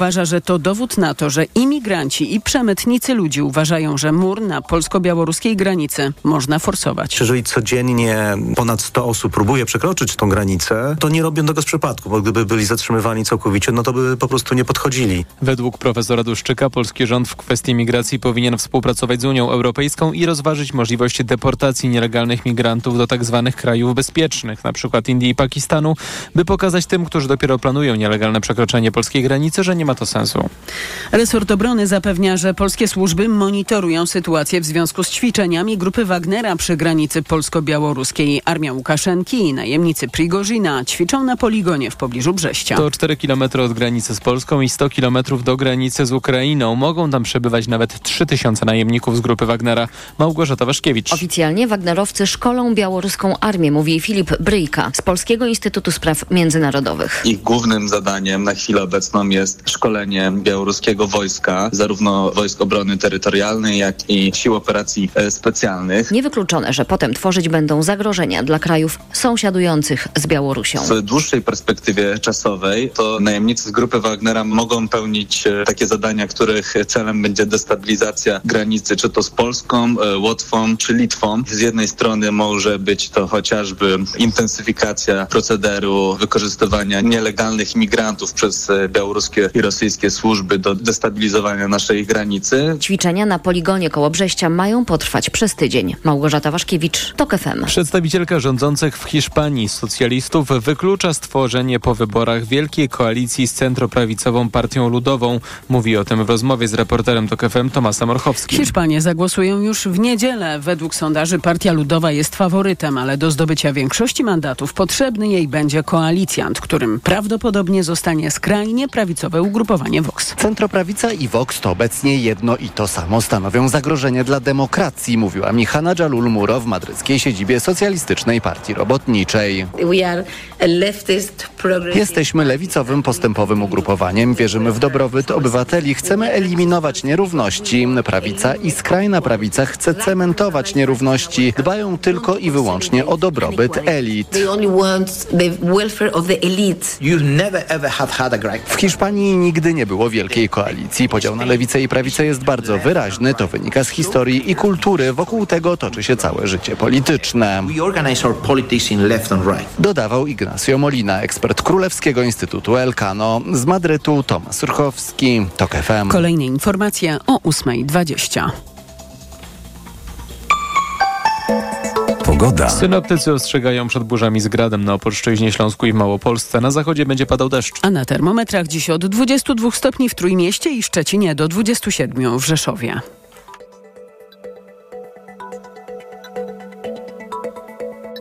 Uważa, że to dowód na to, że imigranci i przemytnicy ludzi uważają, że mur na polsko-białoruskiej granicy można forsować. Jeżeli codziennie ponad 100 osób próbuje przekroczyć tą granicę, to nie robią tego z przypadku, bo gdyby byli zatrzymywani całkowicie, no to by po prostu nie podchodzili. Według profesora Duszczyka polski rząd w kwestii migracji powinien współpracować z Unią Europejską i rozważyć możliwość deportacji nielegalnych migrantów do tzw. Tak krajów bezpiecznych, np. Indii i Pakistanu, by pokazać tym, którzy dopiero planują nielegalne przekroczenie polskiej granicy, że nie ma to sensu. Resort obrony zapewnia, że polskie służby monitorują sytuację w związku z ćwiczeniami grupy Wagnera przy granicy polsko-białoruskiej. Armia Łukaszenki i najemnicy Prigorzyna ćwiczą na poligonie w pobliżu Brześcia. To 4 km od granicy z Polską i 100 km do granicy z Ukrainą. Mogą tam przebywać nawet 3000 najemników z grupy Wagnera. Małgorzata Waszkiewicz. Oficjalnie Wagnerowcy szkolą białoruską armię, mówi Filip Bryjka z Polskiego Instytutu Spraw Międzynarodowych. Ich głównym zadaniem na chwilę obecną jest szkolenie białoruskiego wojska, zarówno Wojsk Obrony Terytorialnej, jak i Sił Operacji e, Specjalnych. Niewykluczone, że potem tworzyć będą zagrożenia dla krajów sąsiadujących z Białorusią. W dłuższej perspektywie czasowej to najemnicy z grupy Wagnera mogą pełnić e, takie zadania, których celem będzie destabilizacja granicy, czy to z Polską, e, Łotwą, czy Litwą. Z jednej strony może być to chociażby intensyfikacja procederu wykorzystywania nielegalnych imigrantów przez białoruskie i rosyjskie służby do destabilizowania naszej granicy. Ćwiczenia na poligonie koło Brześcia mają potrwać przez tydzień. Małgorzata Waszkiewicz, TOK FM. Przedstawicielka rządzących w Hiszpanii socjalistów wyklucza stworzenie po wyborach wielkiej koalicji z centroprawicową Partią Ludową. Mówi o tym w rozmowie z reporterem TOK FM Tomasem Orchowskim. Hiszpanie zagłosują już w niedzielę. Według sondaży Partia Ludowa jest faworytem, ale do zdobycia większości mandatów potrzebny jej będzie koalicjant, którym prawdopodobnie zostanie skrajnie prawicowe ugrupowanie Vox. Centroprawica i Vox to obecnie jedno i to samo stanowią zagrożenie dla demokracji, mówiła Michana Jalul Muro w madryckiej siedzibie Socjalistycznej Partii Robotniczej. Jesteśmy lewicowym, postępowym ugrupowaniem, wierzymy w dobrobyt obywateli, chcemy eliminować nierówności. Prawica i skrajna prawica chce cementować nierówności, dbają tylko i wyłącznie o dobrobyt elit. W Hiszpanii nigdy nie było wielkiej koalicji. Podział na lewicę i prawicę jest bardzo wyraźny. To wynika z historii i kultury. Wokół tego toczy się całe życie polityczne. Dodawał Ignacio Molina, ekspert Królewskiego Instytutu Elcano. Z Madrytu Tomasz Urchowski, TOK FM. Kolejne informacje o 8.20. Pogoda. Synoptycy ostrzegają przed burzami z gradem na Opolszczyźnie, Śląsku i w Małopolsce. Na zachodzie będzie padał deszcz. A na termometrach dziś od 22 stopni w Trójmieście i Szczecinie do 27 w Rzeszowie.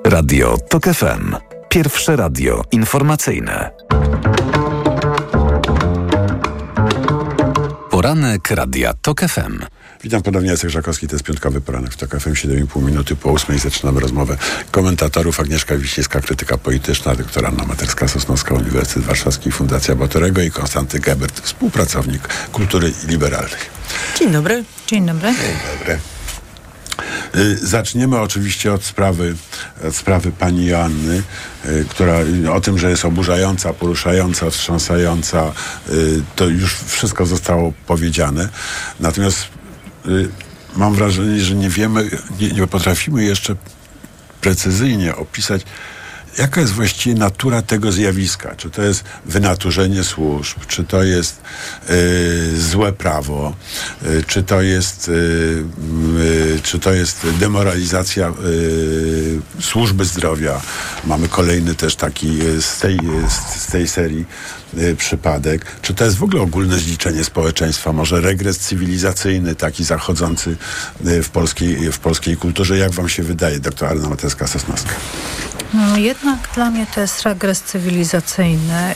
Radio TOK FM. Pierwsze radio informacyjne. Poranek Radia TOK FM. Witam ponownie, Jacek Żakowski, to jest piątkowy poranek w TOK FM, 7,5 minuty po 8 zaczynamy rozmowę komentatorów Agnieszka Wiśniewska, krytyka polityczna, doktor Anna Materska-Sosnowska, Uniwersytet Warszawski, Fundacja Batorego i Konstanty Gebert, współpracownik kultury liberalnej. Dzień dobry. Dzień dobry. Dzień dobry. Zaczniemy oczywiście od sprawy, od sprawy pani Joanny, która o tym, że jest oburzająca, poruszająca, wstrząsająca, to już wszystko zostało powiedziane. Natomiast mam wrażenie, że nie wiemy, nie, nie potrafimy jeszcze precyzyjnie opisać, jaka jest właściwie natura tego zjawiska? Czy to jest wynaturzenie służb, czy to jest y, złe prawo, y, czy to jest, y, czy to jest demoralizacja służby zdrowia? Mamy kolejny też taki z tej, z, z tej serii przypadek. Czy to jest w ogóle ogólne zliczenie społeczeństwa? Może regres cywilizacyjny, taki zachodzący w polskiej, w polskiej kulturze? Jak wam się wydaje, doktor Arna Mateska-Sosnowska? No, jednak dla mnie to jest regres cywilizacyjny,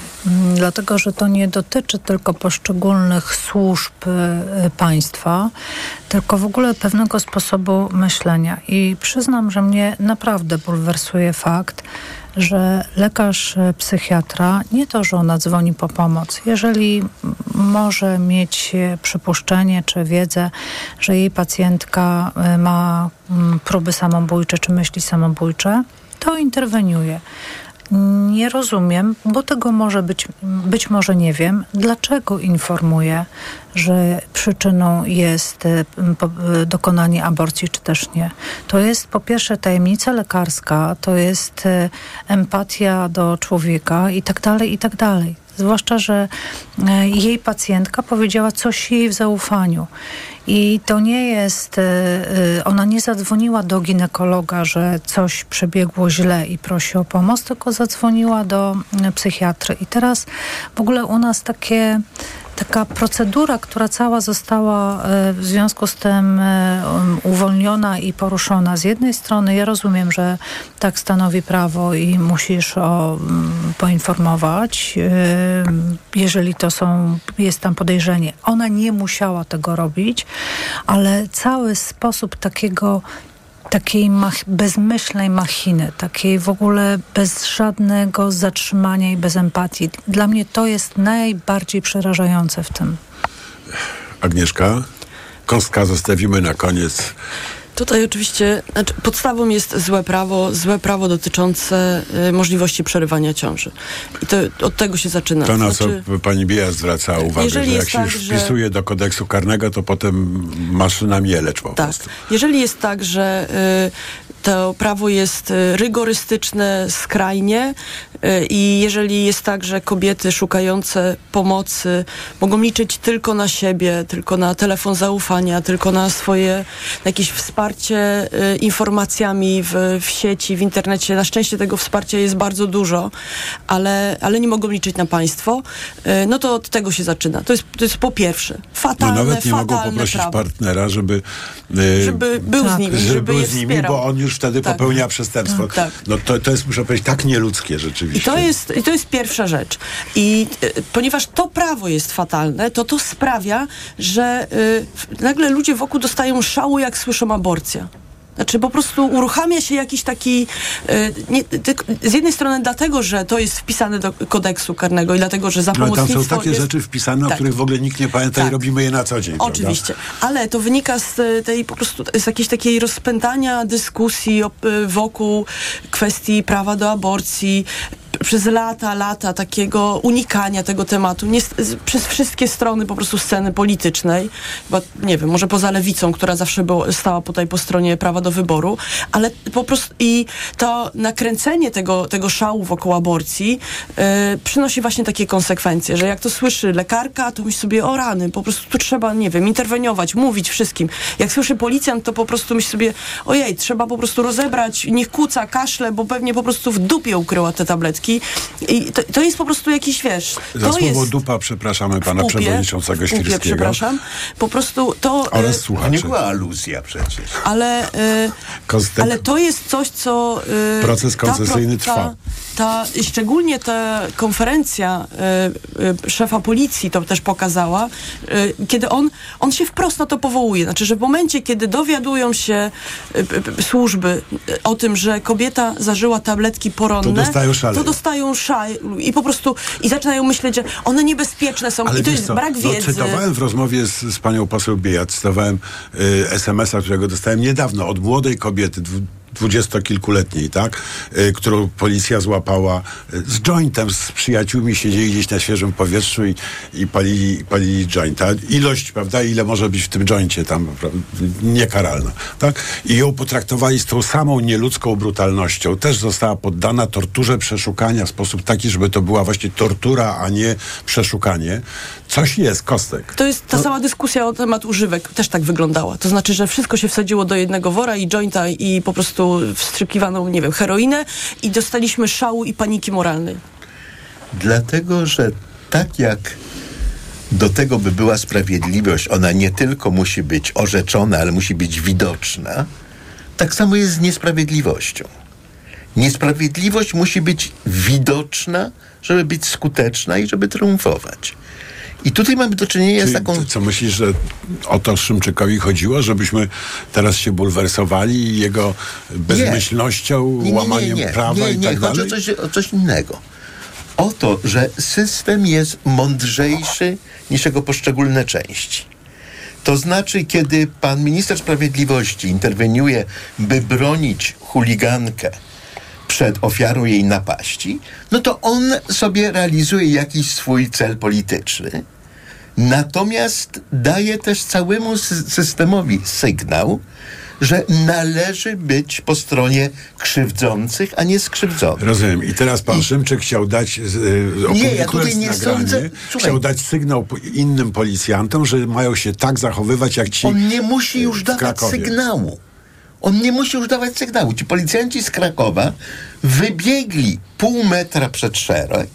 dlatego że to nie dotyczy tylko poszczególnych służb państwa, tylko w ogóle pewnego sposobu myślenia. I przyznam, że mnie naprawdę bulwersuje fakt, że lekarz psychiatra nie to, że ona dzwoni po pomoc. Jeżeli może mieć przypuszczenie czy wiedzę, że jej pacjentka ma próby samobójcze czy myśli samobójcze, to interweniuje. Nie rozumiem, bo tego może być, być może nie wiem, dlaczego informuje, że przyczyną jest e, e, dokonanie aborcji, czy też nie. To jest po pierwsze tajemnica lekarska, to jest e, empatia do człowieka i tak dalej, i tak dalej. Zwłaszcza, że e, jej pacjentka powiedziała coś jej w zaufaniu. I to nie jest, e, e, ona nie zadzwoniła do ginekologa, że coś przebiegło źle i prosi o pomoc, tylko zadzwoniła do psychiatry. I teraz w ogóle u nas takie taka procedura, która cała została e, w związku z tym e, um, uwolniona i poruszona. Z jednej strony ja rozumiem, że tak stanowi prawo i musisz o, mm, poinformować, e, jeżeli to są, jest tam podejrzenie. Ona nie musiała tego robić, ale cały sposób takiego takiej mach- bezmyślnej machiny, takiej w ogóle bez żadnego zatrzymania i bez empatii. Dla mnie to jest najbardziej przerażające w tym. Agnieszka, kostka zostawimy na koniec. Tutaj oczywiście znaczy podstawą jest złe prawo, złe prawo dotyczące y, możliwości przerywania ciąży. I to od tego się zaczyna. To, na Znaczy, co pani Bia zwraca uwagę, że jak się tak, już że- wpisuje do kodeksu karnego, to potem maszyna mielecz po Tak. prostu. Jeżeli jest tak, że y, to prawo jest y, rygorystyczne skrajnie i jeżeli jest tak, że kobiety szukające pomocy mogą liczyć tylko na siebie, tylko na telefon zaufania, tylko na swoje na jakieś wsparcie y, informacjami w, w sieci, w internecie. Na szczęście tego wsparcia jest bardzo dużo, ale, ale nie mogą liczyć na państwo, y, no to od tego się zaczyna. To jest, to jest po pierwsze No fatalne, nawet nie mogą poprosić prawo. partnera, żeby, Żeby był z nimi, żeby, żeby był je z nimi, bo on już wtedy Tak. popełnia przestępstwo. Tak. No to, to jest, muszę powiedzieć, tak nieludzkie I to jest, i to jest pierwsza rzecz. I e, ponieważ to prawo jest fatalne, to to sprawia, że y, nagle ludzie wokół dostają szału, jak słyszą aborcja. Znaczy po prostu uruchamia się jakiś taki, y, nie, tylko, z jednej strony dlatego, że to jest wpisane do kodeksu karnego i dlatego, że za No, tam pomocnictwo są takie jest, rzeczy wpisane, o Tak. których w ogóle nikt nie pamięta i Tak. robimy je na co dzień. prawda? Oczywiście, ale to wynika z e, tej po prostu z jakiejś takiej rozpętania dyskusji o, e, wokół kwestii prawa do aborcji przez lata, lata takiego unikania tego tematu nie, przez wszystkie strony po prostu sceny politycznej, bo nie wiem, może poza lewicą, która zawsze było, stała tutaj po stronie prawa do wyboru, ale po prostu i to nakręcenie tego, tego szału wokół aborcji e, przynosi właśnie takie konsekwencje, że jak to słyszy lekarka, to myśli sobie, o rany, po prostu tu trzeba, nie wiem, interweniować, mówić wszystkim. Jak słyszy policjant, to po prostu myśli sobie, ojej, trzeba po prostu rozebrać, niech kuca, kaszle, bo pewnie po prostu w dupie ukryła te tabletki. I to, to jest po prostu jakiś, wiesz, Za to słowo jest dupa przepraszamy pana w pupie, przewodniczącego Świrskiego. przepraszam. Po prostu to... Oraz e, słuchaczy. Nie była aluzja przecież. ale, y, ale to jest coś, co... y, Proces ta pro- koncesyjny ta, trwa. Ta, szczególnie ta konferencja y, y, szefa policji to też pokazała, y, kiedy on, on się wprost na to powołuje. Znaczy, że w momencie, kiedy dowiadują się służby o tym, że kobieta zażyła tabletki poronne, To dostają szale. to dostają szaj i po prostu i zaczynają myśleć, że one niebezpieczne są Ale i to jest co, brak no, wiedzy. cytowałem w rozmowie z, z panią poseł Biejat, cytowałem y, SMS-a, którego dostałem niedawno od młodej kobiety, dwudziestokilkuletniej, tak, y, którą policja złapała y, z jointem, z przyjaciółmi, siedzieli gdzieś na świeżym powietrzu i, i palili, palili jointa. Ilość, prawda, ile może być w tym joincie tam, niekaralna, tak? I ją potraktowali z tą samą nieludzką brutalnością. Też została poddana torturze przeszukania w sposób taki, żeby to była właśnie tortura, a nie przeszukanie. Coś jest, Kostek. To jest ta sama dyskusja o temat używek też tak wyglądała. To znaczy, że wszystko się wsadziło do jednego wora i jointa i po prostu wstrzykiwano, nie wiem, heroinę i dostaliśmy szału i paniki moralnej. Dlatego, że tak jak do tego, by była sprawiedliwość, ona nie tylko musi być orzeczona, ale musi być widoczna, tak samo jest z niesprawiedliwością. Niesprawiedliwość musi być widoczna, żeby być skuteczna i żeby triumfować. I tutaj mamy do czynienia z taką. co myślisz, że o to Szymczykowi chodziło, żebyśmy teraz się bulwersowali jego bezmyślnością, Nie, nie, nie, łamaniem nie, prawa nie, i nie, tak chodzi dalej? o coś, o coś innego. O to, że system jest mądrzejszy niż jego poszczególne części. To znaczy, kiedy pan minister sprawiedliwości interweniuje, by bronić chuligankę przed ofiarą jej napaści, no to on sobie realizuje jakiś swój cel polityczny. Natomiast daje też całemu sy- systemowi sygnał, że należy być po stronie krzywdzących, a nie skrzywdzonych. Rozumiem. I teraz pan Szymczyk chciał dać, z- y, opublikując ja tutaj nie nagranie, sądzę- Słuchaj. chciał dać sygnał innym policjantom, że mają się tak zachowywać, jak ci On nie musi już dawać Krakowie. sygnału. On nie musi już dawać sygnału. Ci policjanci z Krakowa wybiegli pół metra przed szereg,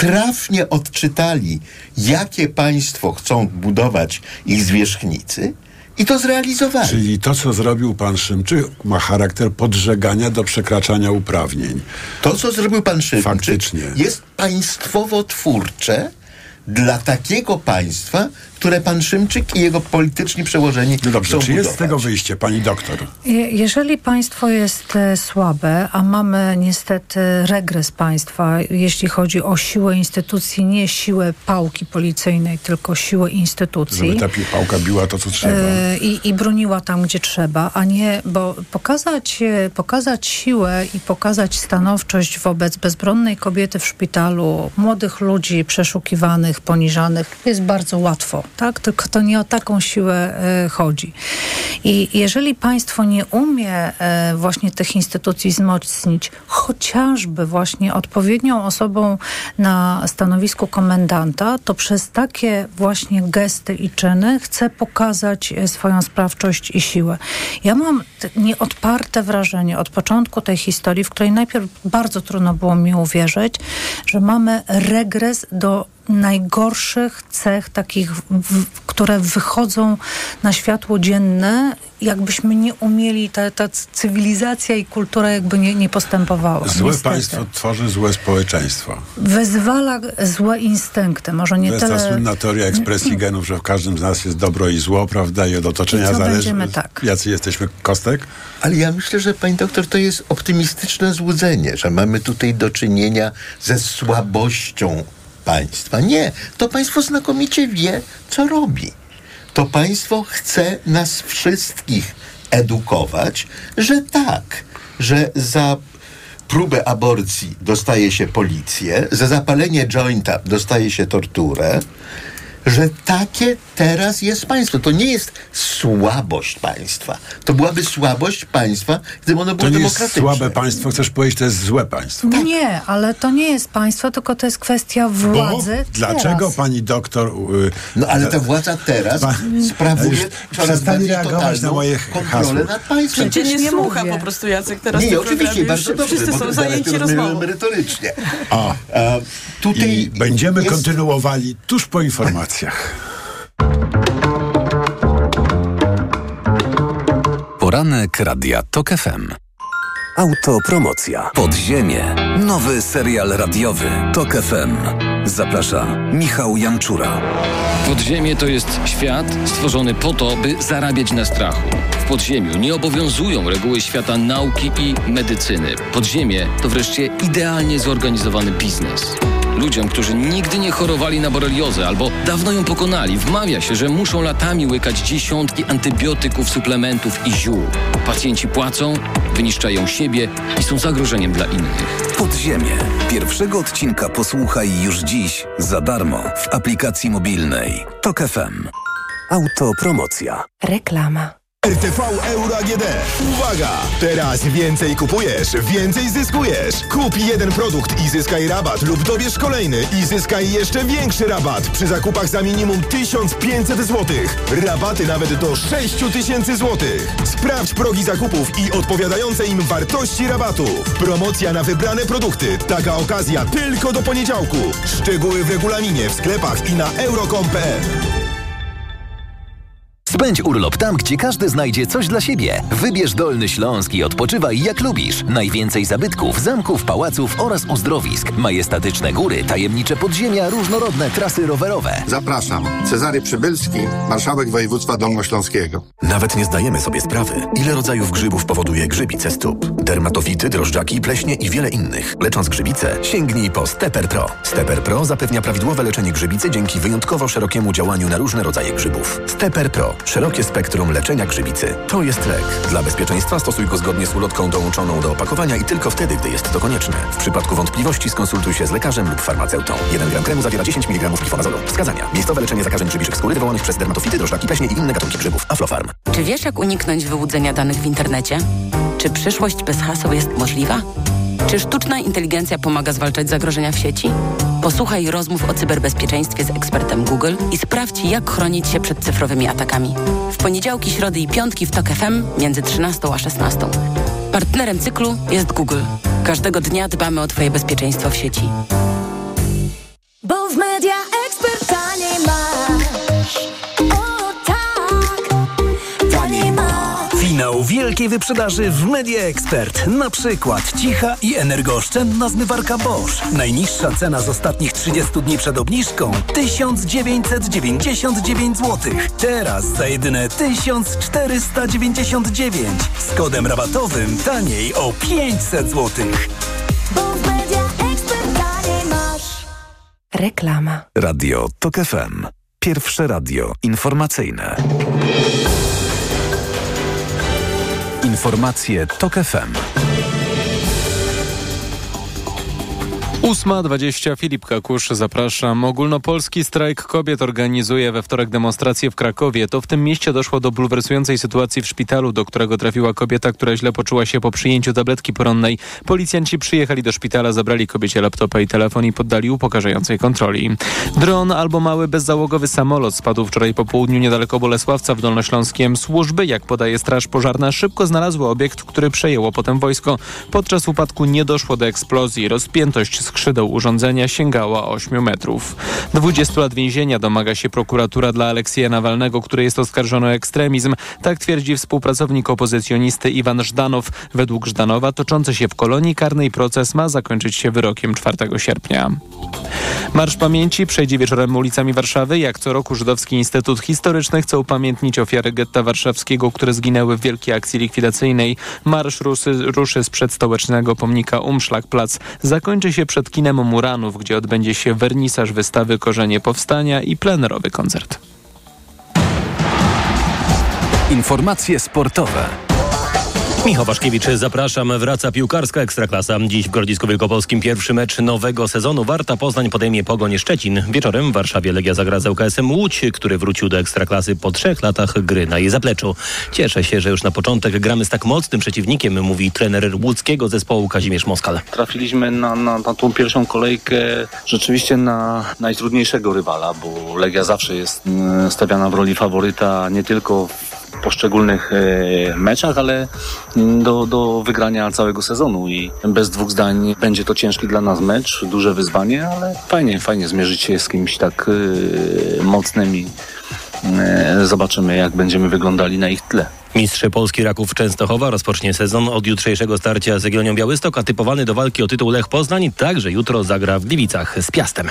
trafnie odczytali, jakie państwo chcą budować ich zwierzchnicy i to zrealizowali. Czyli to, co zrobił pan Szymczyk, ma charakter podżegania do przekraczania uprawnień. To, co zrobił pan Szymczyk, Faktycznie. jest państwowo-twórcze dla takiego państwa, które pan Szymczyk i jego polityczni przełożeni No dobrze, chcą czy jest z budować. tego wyjście, pani doktor? Je- Jeżeli państwo jest e, słabe, a mamy niestety regres państwa, jeśli chodzi o siłę instytucji, nie siłę pałki policyjnej, tylko siłę instytucji. Żeby ta pi- pałka biła to, co trzeba. E, I, I broniła tam, gdzie trzeba, a nie, bo pokazać, e, pokazać siłę i pokazać stanowczość wobec bezbronnej kobiety w szpitalu, młodych ludzi przeszukiwanych, poniżanych, jest bardzo łatwo, tak? Tylko to nie o taką siłę e, chodzi. I jeżeli państwo nie umie e, właśnie tych instytucji wzmocnić, chociażby właśnie odpowiednią osobą na stanowisku komendanta, to przez takie właśnie gesty i czyny chce pokazać e, swoją sprawczość i siłę. Ja mam nieodparte wrażenie od początku tej historii, w której najpierw bardzo trudno było mi uwierzyć, że mamy regres do najgorszych cech takich, w, które wychodzą na światło dzienne, jakbyśmy nie umieli, ta, ta cywilizacja i kultura jakby nie, nie postępowała. Złe niestety. państwo tworzy złe społeczeństwo. Wyzwala złe instynkty, może nie To jest ta tyle... słynna teoria ekspresji genów, że w każdym z nas jest dobro i zło, prawda? I od otoczenia I zależy, będziemy tak. jacy jesteśmy kostek. Ale ja myślę, że pani doktor, to jest optymistyczne złudzenie, że mamy tutaj do czynienia ze słabością państwa. Nie, to państwo znakomicie wie, co robi. To państwo chce nas wszystkich edukować, że tak, że za próbę aborcji dostaje się policję, za zapalenie jointa dostaje się torturę, że takie teraz jest państwo. To nie jest słabość państwa. To byłaby słabość państwa, gdyby ono To było nie jest demokratyczne. słabe państwo, chcesz powiedzieć, to jest złe państwo. Nie, ale to nie jest państwo, tylko to jest kwestia władzy. Bo dlaczego teraz. pani doktor... y, No ale ta władza teraz Pan- sprawuje już coraz bardziej reagować totalną na moje kontrolę nad państwem. Cię nie, nie słucha po prostu Jacek teraz Nie, oczywiście, bardzo dobrze, Wszyscy są to zajęci rozmową. merytorycznie. A, A, tutaj I będziemy jest- kontynuowali tuż po informacjach. Poranek Radia TOK FM. Autopromocja. Podziemie. Nowy serial radiowy. TOK FM. Zaprasza Michał Janczura. Podziemie to jest świat stworzony po to, by zarabiać na strachu. W podziemiu nie obowiązują reguły świata nauki i medycyny. Podziemie to wreszcie idealnie zorganizowany biznes. Ludziom, którzy nigdy nie chorowali na boreliozę albo dawno ją pokonali, wmawia się, że muszą latami łykać dziesiątki antybiotyków, suplementów i ziół. Pacjenci płacą, wyniszczają siebie i są zagrożeniem dla innych. Podziemie. Pierwszego odcinka posłuchaj już dziś za darmo w aplikacji mobilnej. TOK FM. Autopromocja. Reklama. RTV Euro AGD. Uwaga! Teraz więcej kupujesz, więcej zyskujesz. Kup jeden produkt i zyskaj rabat lub dobierz kolejny i zyskaj jeszcze większy rabat przy zakupach za minimum 1500 zł. Rabaty nawet do 6000 zł. Sprawdź progi zakupów i odpowiadające im wartości rabatów. Promocja na wybrane produkty. Taka okazja tylko do poniedziałku. Szczegóły w regulaminie w sklepach i na euro.com.pl. Spędź urlop tam, gdzie każdy znajdzie coś dla siebie. Wybierz Dolny Śląsk i odpoczywaj jak lubisz. Najwięcej zabytków, zamków, pałaców oraz uzdrowisk. Majestatyczne góry, tajemnicze podziemia, różnorodne trasy rowerowe. Zapraszam. Cezary Przybylski, marszałek województwa dolnośląskiego. Nawet nie zdajemy sobie sprawy, ile rodzajów grzybów powoduje grzybice stóp. Dermatofity, drożdżaki, pleśnie i wiele innych. Lecząc grzybice, sięgnij po Steper Pro. Steper Pro zapewnia prawidłowe leczenie grzybicy dzięki wyjątkowo szerokiemu działaniu na różne rodzaje grzybów. Steper Pro. Szerokie spektrum leczenia grzybicy. To jest lek. Dla bezpieczeństwa stosuj go zgodnie z ulotką dołączoną do opakowania i tylko wtedy, gdy jest to konieczne. W przypadku wątpliwości skonsultuj się z lekarzem lub farmaceutą. 1 gram kremu zawiera 10 mg glifonazolu. Wskazania. Miejscowe leczenie zakażeń grzybiczych skóry wywołanych przez dermatofity, drożdżaki, pleśnie i inne gatunki grzybów. Aflofarm. Czy wiesz, jak uniknąć wyłudzenia danych w internecie? Czy przyszłość bez haseł jest możliwa? Czy sztuczna inteligencja pomaga zwalczać zagrożenia w sieci? Posłuchaj rozmów o cyberbezpieczeństwie z ekspertem Google i sprawdź, jak chronić się przed cyfrowymi atakami. W poniedziałki, środy i piątki w TOK FM między 13 a 16. Partnerem cyklu jest Google. Każdego dnia dbamy o Twoje bezpieczeństwo w sieci. Bo w media Finał wielkiej wyprzedaży w Media Expert. Na przykład cicha i energooszczędna zmywarka Bosch. Najniższa cena z ostatnich 30 dni przed obniżką 1999 zł. Teraz za jedyne 1499. Z kodem rabatowym taniej o 500 zł. Bo w media ekspert taniej masz. Reklama. Radio TOK FM. Pierwsze radio informacyjne. Informacje TOK FM. 8.20 Filip Kakusz, zapraszam. Ogólnopolski strajk kobiet organizuje we wtorek demonstrację w Krakowie. To w tym mieście doszło do bulwersującej sytuacji w szpitalu, do którego trafiła kobieta, która źle poczuła się po przyjęciu tabletki poronnej. Policjanci przyjechali do szpitala, zabrali kobiecie laptopa i telefon i poddali upokarzającej kontroli. Dron albo mały bezzałogowy samolot spadł wczoraj po południu niedaleko Bolesławca w Dolnośląskiem. Służby, jak podaje Straż Pożarna, szybko znalazły obiekt, który przejęło potem wojsko. Podczas upadku nie doszło do eksplozji. Rozpiętość skrzydeł urządzenia sięgała 8 metrów. 20 lat więzienia domaga się prokuratura dla Aleksieja Nawalnego, który jest oskarżony o ekstremizm. Tak twierdzi współpracownik opozycjonisty Iwan Żdanow. Według Żdanowa toczący się w kolonii karnej proces ma zakończyć się wyrokiem 4 sierpnia. Marsz Pamięci przejdzie wieczorem ulicami Warszawy. Jak co roku Żydowski Instytut Historyczny chce upamiętnić ofiary getta warszawskiego, które zginęły w wielkiej akcji likwidacyjnej. Marsz ruszy, z przedstołecznego pomnika Umszlak-Plac. Zakończy się przed kinem Muranów, gdzie odbędzie się wernisaż wystawy Korzenie Powstania i plenerowy koncert. Informacje sportowe. Michał Waszkiewicz, zapraszam. Wraca piłkarska Ekstraklasa. Dziś w Grodzisku Wielkopolskim pierwszy mecz nowego sezonu. Warta Poznań podejmie Pogoń Szczecin. Wieczorem w Warszawie Legia zagra z ŁKS-em Łódź, który wrócił do Ekstraklasy po trzech latach gry na jej zapleczu. Cieszę się, że już na początek gramy z tak mocnym przeciwnikiem, mówi trener łódzkiego zespołu Kazimierz Moskal. Trafiliśmy na, na, na tą pierwszą kolejkę rzeczywiście na najtrudniejszego rywala, bo Legia zawsze jest mm, stawiana w roli faworyta nie tylko w poszczególnych e, meczach, ale do, do wygrania całego sezonu i bez dwóch zdań będzie to ciężki dla nas mecz, duże wyzwanie, ale fajnie, fajnie zmierzyć się z kimś tak e, mocnym i e, zobaczymy jak będziemy wyglądali na ich tle. Mistrz Polski Raków Częstochowa rozpocznie sezon od jutrzejszego starcia z Jagiellonią Białystok, a typowany do walki o tytuł Lech Poznań także jutro zagra w Gliwicach z Piastem.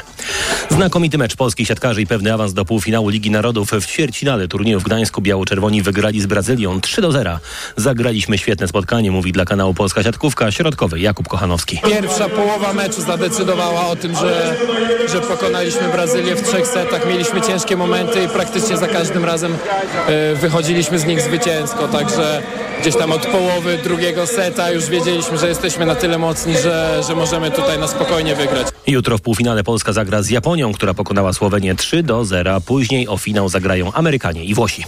Znakomity mecz polskich siatkarzy i pewny awans do półfinału Ligi Narodów w ćwierćfinale turnieju w Gdańsku biało-czerwoni wygrali z Brazylią 3 do 0. Zagraliśmy świetne spotkanie, mówi dla kanału Polska Siatkówka środkowy Jakub Kochanowski. Pierwsza połowa meczu zadecydowała o tym, że, że pokonaliśmy Brazylię w trzech setach. Mieliśmy ciężkie momenty i praktycznie za każdym razem e, wychodziliśmy z nich zwycięsko. Także gdzieś tam od połowy drugiego seta już wiedzieliśmy, że jesteśmy na tyle mocni, że, że możemy tutaj na spokojnie wygrać. Jutro w półfinale Polska zagra z Japonią, która pokonała Słowenię 3 do 0. a Później o finał zagrają Amerykanie i Włosi.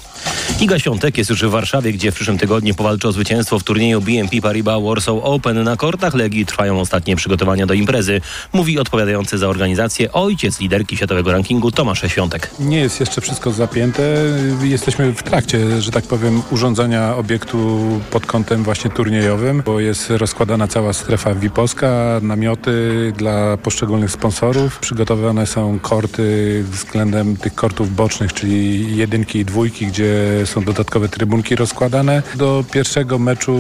Iga Świątek jest już w Warszawie, gdzie w przyszłym tygodniu powalczy o zwycięstwo w turnieju BNP Paribas Warsaw Open. Na kortach Legii trwają ostatnie przygotowania do imprezy. Mówi odpowiadający za organizację ojciec liderki światowego rankingu Tomasz Świątek. Nie jest jeszcze wszystko zapięte. Jesteśmy w trakcie, że tak powiem, urządzenia obiektu pod kątem właśnie turniejowym, bo jest rozkładana cała strefa VIP-owska, namioty dla poszczególnych sponsorów. Przygotowane są korty względem tych kortów bocznych, czyli jedynki i dwójki, gdzie są dodatkowe trybunki rozkładane. Do pierwszego meczu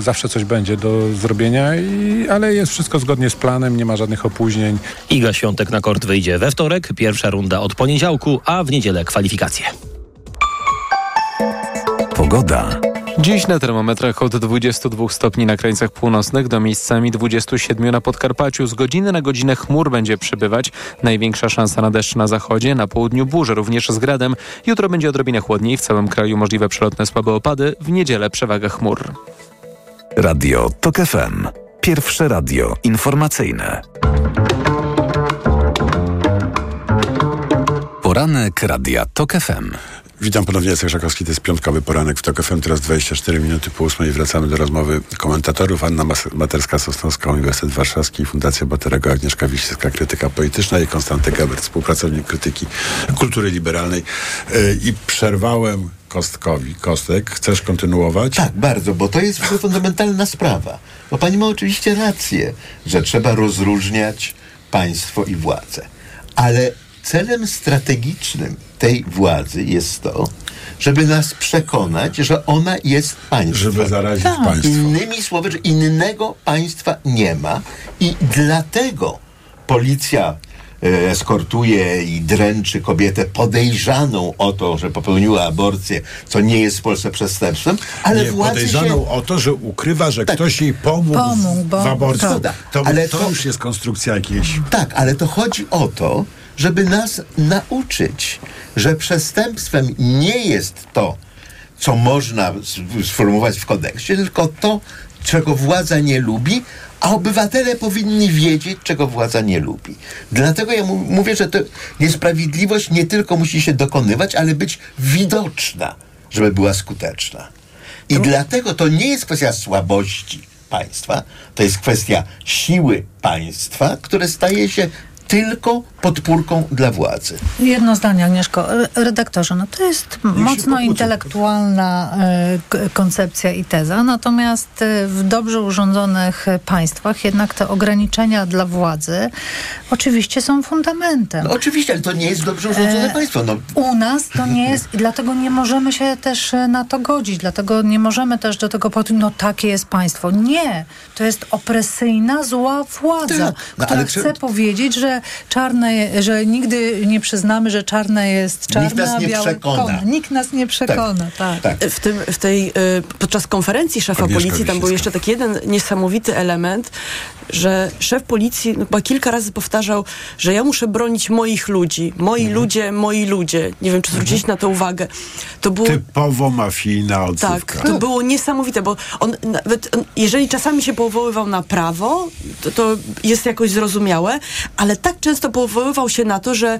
zawsze coś będzie do zrobienia, i, ale jest wszystko zgodnie z planem, nie ma żadnych opóźnień. Iga Świątek na kort wyjdzie we wtorek, pierwsza runda od poniedziałku, a w niedzielę kwalifikacje. Pogoda. Dziś na termometrach od 22 stopni na krańcach północnych do miejscami 27 na Podkarpaciu. Z godziny na godzinę chmur będzie przybywać. Największa szansa na deszcz na zachodzie, na południu burze, również z gradem. Jutro będzie odrobinę chłodniej, w całym kraju możliwe przelotne słabe opady, w niedzielę przewaga chmur. Radio TOK FM. Pierwsze radio informacyjne. Poranek Radia TOK FM. Witam ponownie, Jacek Żakowski, to jest piątkowy poranek w TOK FM, teraz 24 minuty po 8 i wracamy do rozmowy komentatorów. Anna Materska-Sosnowska, Uniwersytet Warszawski, Fundacja Baterego, Agnieszka Wiśniewska, krytyka polityczna i Konstanty Gebert, współpracownik krytyki kultury liberalnej. Yy, I przerwałem Kostkowi. Kostek, chcesz kontynuować? Tak, bardzo, bo to jest fundamentalna sprawa. Bo pani ma oczywiście rację, że trzeba rozróżniać państwo i władzę. Ale celem strategicznym tej władzy jest to, żeby nas przekonać, że ona jest państwem. Żeby zarazić państwo. Innymi słowy, że innego państwa nie ma i dlatego policja e, eskortuje i dręczy kobietę podejrzaną o to, że popełniła aborcję, co nie jest w Polsce przestępstwem, ale nie, władzy podejrzaną się... o to, że ukrywa, że ktoś jej pomógł, Pomógł, w, bo- w aborcji. To, Ale to, to- już jest konstrukcja jakiejś. Tak, ale to chodzi o to, żeby nas nauczyć, że przestępstwem nie jest to, co można sformułować w kodeksie, tylko to, czego władza nie lubi, a obywatele powinni wiedzieć, czego władza nie lubi. Dlatego ja mówię, że to niesprawiedliwość nie tylko musi się dokonywać, ale być widoczna, żeby była skuteczna. I dlatego to nie jest kwestia słabości państwa, to jest kwestia siły państwa, które staje się tylko podpórką dla władzy. Jedno zdanie, Agnieszko. Re- Redaktorze, no to jest mocno intelektualna e, koncepcja i teza, natomiast e, w dobrze urządzonych państwach jednak te ograniczenia dla władzy oczywiście są fundamentem. No, oczywiście, ale to nie jest dobrze urządzone E, państwo. No, U nas to nie jest i dlatego nie możemy się też e, na to godzić, dlatego nie możemy też do tego podjąć, no takie jest państwo. Nie, to jest opresyjna, zła władza, Tak, no, która ale czy- chce powiedzieć, że czarne, że nigdy nie przyznamy, że czarne jest czarne, Nikt nas nie białe przekona. kona. Nikt nas nie przekona, tak. W, tym, w tej, y, podczas konferencji szefa Agnieszka policji tam był jeszcze taki jeden niesamowity element, że szef policji no, chyba kilka razy powtarzał, że ja muszę bronić moich ludzi. Moi Mhm. ludzie, moi ludzie. Nie wiem, czy zwróciliście na to uwagę. To było... Typowo mafijna odzywka. Tak, to było niesamowite, bo on nawet, on, jeżeli czasami się powoływał na prawo, to, to jest jakoś zrozumiałe, ale tak często powoływał się na to, że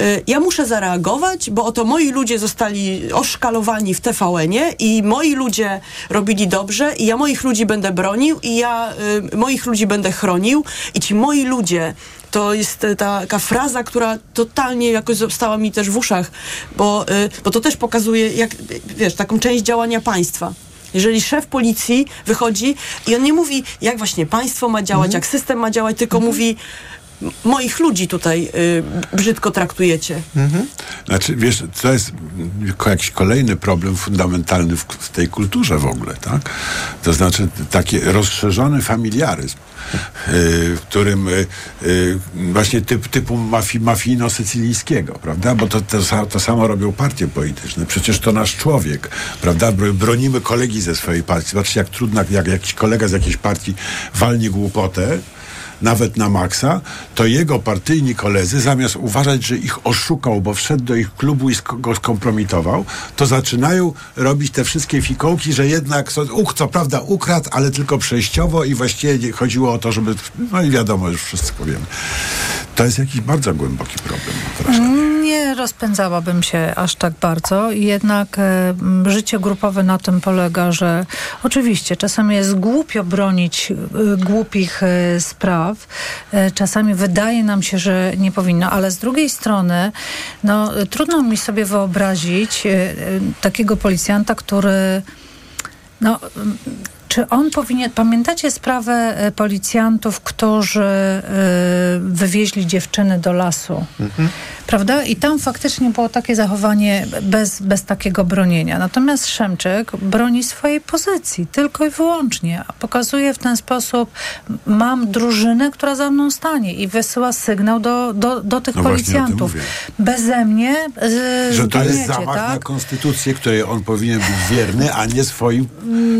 y, ja muszę zareagować, bo oto moi ludzie zostali oszkalowani w TVN-ie i moi ludzie robili dobrze i ja moich ludzi będę bronił i ja y, moich ludzi będę chronił i ci moi ludzie. To jest e, taka fraza, która totalnie jakoś została mi też w uszach, bo, y, bo to też pokazuje, jak, wiesz, taką część działania państwa. Jeżeli szef policji wychodzi i on nie mówi, jak właśnie państwo ma działać, jak system ma działać, tylko mówi, "M- moich ludzi tutaj y, brzydko traktujecie. Znaczy, wiesz, to jest jakiś kolejny problem fundamentalny w, w tej kulturze w ogóle, tak? To znaczy taki rozszerzony familiaryzm, yy, w którym yy, yy, właśnie typ, typu mafi, mafijno-sycylijskiego, prawda? Bo to, to, to samo robią partie polityczne. Przecież to nasz człowiek, prawda? Bro- Bronimy kolegi ze swojej partii. Zobaczcie, jak trudno, jak jakiś kolega z jakiejś partii walnie głupotę, nawet na maksa, to jego partyjni koledzy, zamiast uważać, że ich oszukał, bo wszedł do ich klubu i go skompromitował, to zaczynają robić te wszystkie fikołki, że jednak, uch, co prawda ukradł, ale tylko przejściowo i właściwie chodziło o to, żeby, no i wiadomo, już wszystko wiemy. To jest jakiś bardzo głęboki problem. Nie rozpędzałabym się aż tak bardzo. Jednak e, życie grupowe na tym polega, że oczywiście czasami jest głupio bronić e, głupich e, spraw. E, czasami wydaje nam się, że nie powinno, ale z drugiej strony no, trudno mi sobie wyobrazić e, e, takiego policjanta, który no, czy on powinien. Pamiętacie sprawę e, policjantów, którzy e, wywieźli dziewczyny do lasu? Prawda? I tam faktycznie było takie zachowanie bez, bez takiego bronienia. Natomiast Szemczyk broni swojej pozycji tylko i wyłącznie. A pokazuje w ten sposób, mam drużynę, która za mną stanie i wysyła sygnał do, do, do tych No policjantów. Beze mnie y, Że to jest zamach na tak? konstytucję, której on powinien być wierny, a nie swoim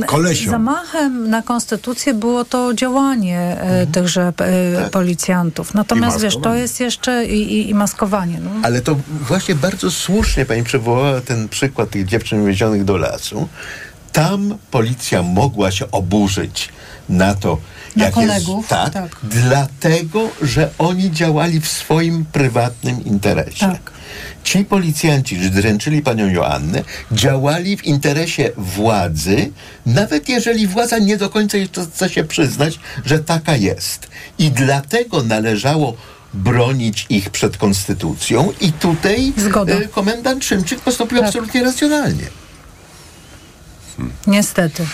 kolesiom. Zamachem na konstytucję było to działanie e, tychże e, policjantów. Natomiast wiesz, to jest jeszcze i, i, i maskowanie. No. Ale to właśnie bardzo słusznie pani przywołała ten przykład tych dziewczyn wiezionych do lasu. Tam policja mogła się oburzyć na to, Na jak kolegów, jest, tak, tak. dlatego, że oni działali w swoim prywatnym interesie. Tak. Ci policjanci, że dręczyli panią Joannę, działali w interesie władzy, nawet jeżeli władza nie do końca chce się przyznać, że taka jest. I dlatego należało bronić ich przed konstytucją i tutaj Zgoda. e, komendant Szymczyk postąpił absolutnie racjonalnie. Niestety.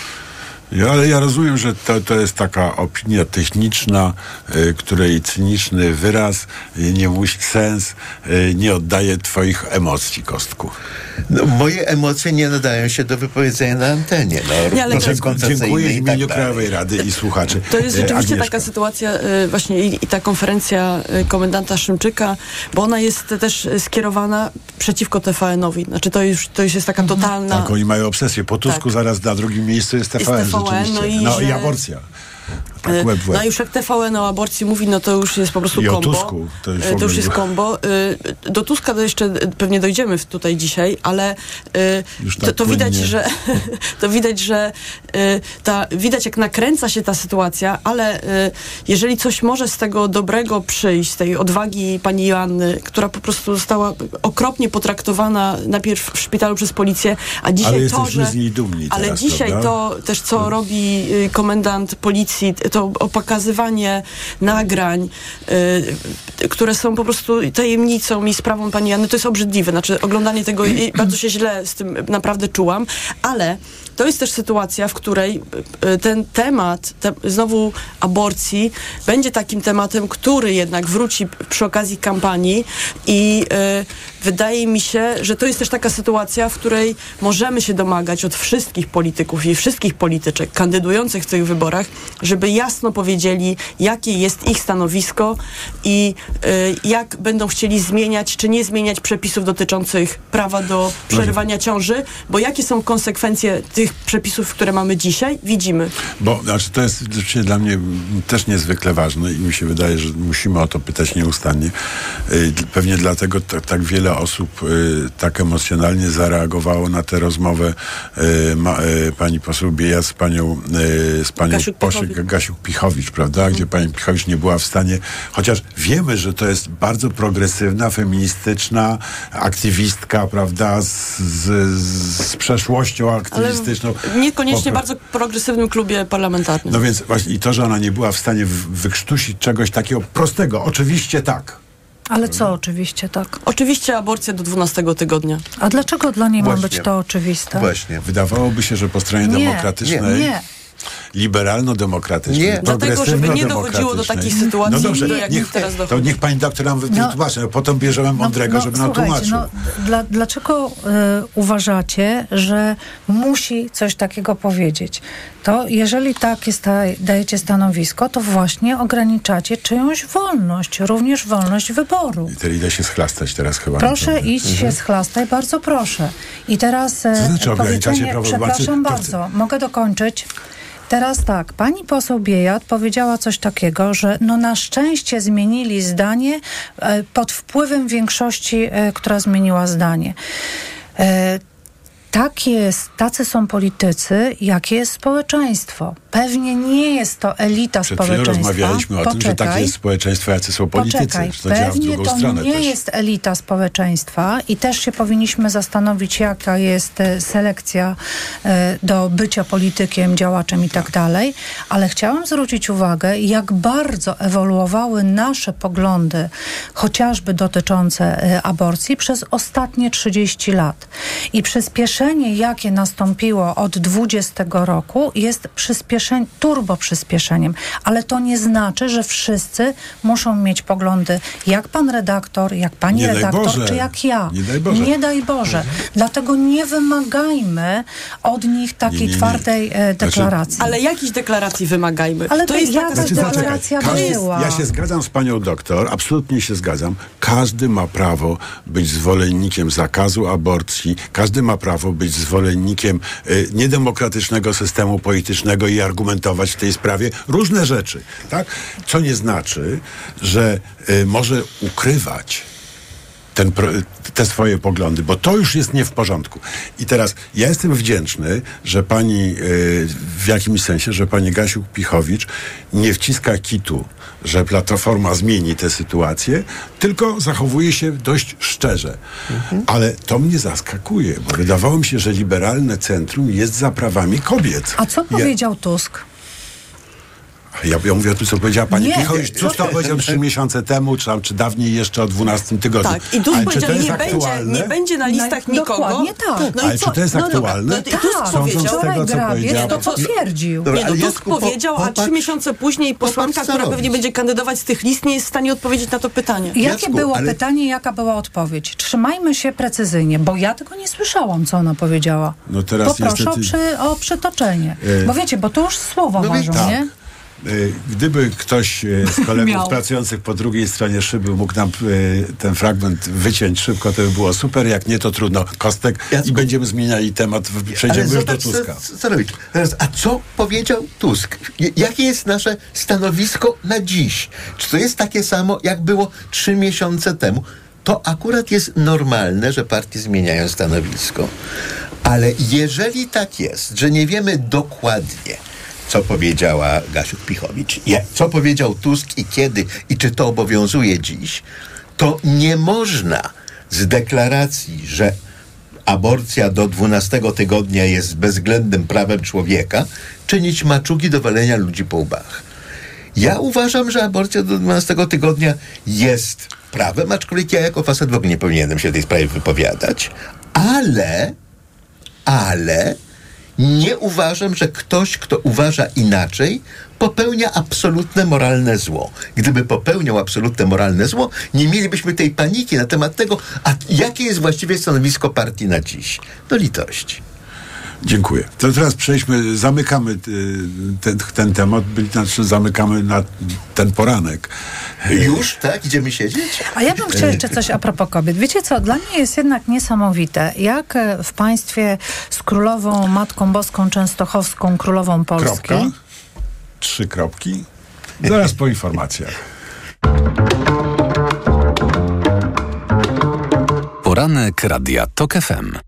Ja, ale ja rozumiem, że to, to jest taka opinia techniczna, y, której cyniczny wyraz y, nie musi sens, y, nie oddaje twoich emocji, Kostku. No, moje emocje nie nadają się do wypowiedzenia na antenie. No, Nie, ale to jest- Dziękuję w tak imieniu dalej. Krajowej Rady i słuchaczy. To jest Y, rzeczywiście Agnieszka. taka sytuacja y, właśnie i, i ta konferencja y, komendanta Szymczyka, bo ona jest też skierowana przeciwko TVN-owi. Znaczy to już, to już jest taka totalna... Tak, oni mają obsesję. Po Tusku Tak. zaraz na drugim miejscu jest TVN, Jest TVN, rzeczywiście. no i no i że- aborcja. Y, Tak, łeb łeb. No już jak TVN o aborcji mówi, no to już jest po prostu I kombo. Tusku, to już Y, to już jest kombo. Y, Do Tuska to jeszcze y, pewnie dojdziemy tutaj dzisiaj, ale y, to, tak to widać, że to widać, że y, ta, widać jak nakręca się ta sytuacja, ale y, jeżeli coś może z tego dobrego przyjść, z tej odwagi pani Joanny, która po prostu została okropnie potraktowana najpierw w szpitalu przez policję, a dzisiaj Ale to, że... z niej dumni Ale teraz, dzisiaj prawda? to też, co robi y, komendant policji, to pokazywanie nagrań, y, które są po prostu tajemnicą i sprawą pani Janny, to jest obrzydliwe. Znaczy, oglądanie tego i bardzo się źle z tym naprawdę czułam, ale to jest też sytuacja, w której y, ten temat, te, znowu aborcji, będzie takim tematem, który jednak wróci przy okazji kampanii. I y, wydaje mi się, że to jest też taka sytuacja, w której możemy się domagać od wszystkich polityków i wszystkich polityczek kandydujących w tych wyborach, żeby jasno powiedzieli, jakie jest ich stanowisko i jak będą chcieli zmieniać czy nie zmieniać przepisów dotyczących prawa do przerywania ciąży, bo jakie są konsekwencje tych przepisów, które mamy dzisiaj, widzimy. Bo znaczy, to jest rzeczywiście dla mnie też niezwykle ważne i mi się wydaje, że musimy o to pytać nieustannie. Y, Pewnie dlatego tak, wiele osób y, tak emocjonalnie zareagowało na tę rozmowę y, ma, y, pani poseł Bieja z panią, y, z panią Gasiuk-Pichowicz. Gasiuk-Pichowicz, prawda? Gdzie pani Pichowicz nie była w stanie, chociaż wiemy, że to jest bardzo progresywna, feministyczna aktywistka, prawda? Z, z, z przeszłością Ale aktywistyczną. niekoniecznie Po- bardzo progresywnym klubie parlamentarnym. no więc właśnie i to, że ona nie była w stanie wykrztusić czegoś takiego prostego, oczywiście tak. Ale co oczywiście tak? Oczywiście aborcja do 12 tygodnia. A dlaczego dla niej ma Właśnie. być to oczywiste? Właśnie. Wydawałoby się, że po stronie Nie, demokratycznej, nie, nie. Liberalno-demokratycznej, Nie. Dlatego, żeby nie dochodziło do takich sytuacji, no dobrze, do jakich niech, teraz to dochodzi. niech pani doktor nam No. wytłumaczy. No, potem bierzemy mądrego, żeby nam tłumaczył. no, dla, dlaczego y, uważacie, że musi coś takiego powiedzieć? To jeżeli takie sta, dajecie stanowisko, to właśnie ograniczacie czyjąś wolność, również wolność wyboru. I teraz idę się schlastać teraz chyba. Proszę iść się schlastaj, bardzo proszę. I teraz e, Co znaczy ograniczacie prawo przepraszam To bardzo, mogę dokończyć? Teraz tak, pani poseł Biejat powiedziała coś takiego, że no na szczęście zmienili zdanie e, pod wpływem większości, e, która zmieniła zdanie. Tak jest, tacy są politycy, jakie jest społeczeństwo. Pewnie nie jest to elita Przed społeczeństwa. rozmawialiśmy o tym, że takie jest społeczeństwo, jacy są politycy. Poczekaj, to pewnie to nie też. jest elita społeczeństwa i też się powinniśmy zastanowić, jaka jest e, selekcja e, do bycia politykiem, działaczem i tak dalej, ale chciałam zwrócić uwagę, jak bardzo ewoluowały nasze poglądy, chociażby dotyczące e, aborcji przez ostatnie 30 lat. I przyspieszyło przyspieszenie, jakie nastąpiło od 20 roku, jest przyspieszeń, turbo przyspieszeniem, ale to nie znaczy, że wszyscy muszą mieć poglądy jak pan redaktor, jak pani Nie redaktor, czy jak ja. Nie daj Boże. Nie daj Boże. Dlatego nie wymagajmy od nich takiej Nie, nie, nie. twardej e, deklaracji. Ale jakiejś deklaracji wymagajmy. Ale to to jest jakaś Znaczy, deklaracja Każdy- była. Ja się zgadzam z panią doktor, absolutnie się zgadzam. Każdy ma prawo być zwolennikiem zakazu aborcji, każdy ma prawo być zwolennikiem y, niedemokratycznego systemu politycznego i argumentować w tej sprawie różne rzeczy. Tak? Co nie znaczy, że y, może ukrywać ten, te swoje poglądy, bo to już jest nie w porządku. I teraz ja jestem wdzięczny, że pani y, w jakimś sensie, że pani Gasiuk-Pichowicz nie wciska kitu, że Platforma zmieni tę sytuację, tylko zachowuje się dość szczerze. Ale to mnie zaskakuje, bo wydawało mi się, że liberalne centrum jest za prawami kobiet. A co Ja- powiedział Tusk? Ja, ja mówię o tym, co powiedziała pani co Cóż to powiedział trzy miesiące temu, czy, tam, czy dawniej jeszcze o 12 tygodniu. Tak, i czy powiedział, to jest nie będzie, aktualne? nie będzie na listach No, nikogo. dokładnie tak. No Ale i co? czy to jest no aktualne? No, i Tusk Tak, Sądząc powiedział, z tego, co Grabiec powiedziała- to potwierdził. Dobra, nie, no Tusk powiedział, a trzy miesiące później posłanka, co która robić. pewnie będzie kandydować z tych list, nie jest w stanie odpowiedzieć na to pytanie. Jakie Jacku, było ale- pytanie, jaka była odpowiedź? Trzymajmy się precyzyjnie, bo ja tego nie słyszałam, co ona powiedziała. No teraz Poproszę niestety- o, przy, o przytoczenie. E, Bo wiecie, bo to już słowa no ważą, tak. nie? Y, Gdyby ktoś y, z kolegów Miał. pracujących po drugiej stronie szyby mógł nam y, ten fragment wyciąć szybko, to by było super. Jak nie, to trudno. Kostek i będziemy zmieniali temat. Przejdziemy Ale już do Tuska. Co, co robić? A co powiedział Tusk? Jakie jest nasze stanowisko na dziś? Czy to jest takie samo, jak było trzy miesiące temu? To akurat jest normalne, że partie zmieniają stanowisko. Ale jeżeli tak jest, że nie wiemy dokładnie, co powiedziała Gasiuk-Pichowicz, co powiedział Tusk i kiedy, i czy to obowiązuje dziś, to nie można z deklaracji, że aborcja do 12 tygodnia jest bezwzględnym prawem człowieka, czynić maczugi do walenia ludzi po łbach. Ja uważam, że aborcja do 12 tygodnia jest prawem, aczkolwiek ja jako facet w ogóle nie powinienem się w tej sprawie wypowiadać, ale, ale nie uważam, że ktoś, kto uważa inaczej, popełnia absolutne moralne zło. Gdyby popełniał absolutne moralne zło, nie mielibyśmy tej paniki na temat tego, a jakie jest właściwie stanowisko partii na dziś. Do litości. Dziękuję. To teraz przejdźmy, zamykamy y, ten, ten temat, znaczy zamykamy na ten poranek. Już, tak? Idziemy siedzieć? A ja bym chciała jeszcze coś a propos kobiet. Wiecie co, dla mnie jest jednak niesamowite, jak e, w państwie z królową Matką Boską Częstochowską, królową Polski, Kropka. Trzy kropki. Zaraz po informacjach. Poranek Radia TOK FM.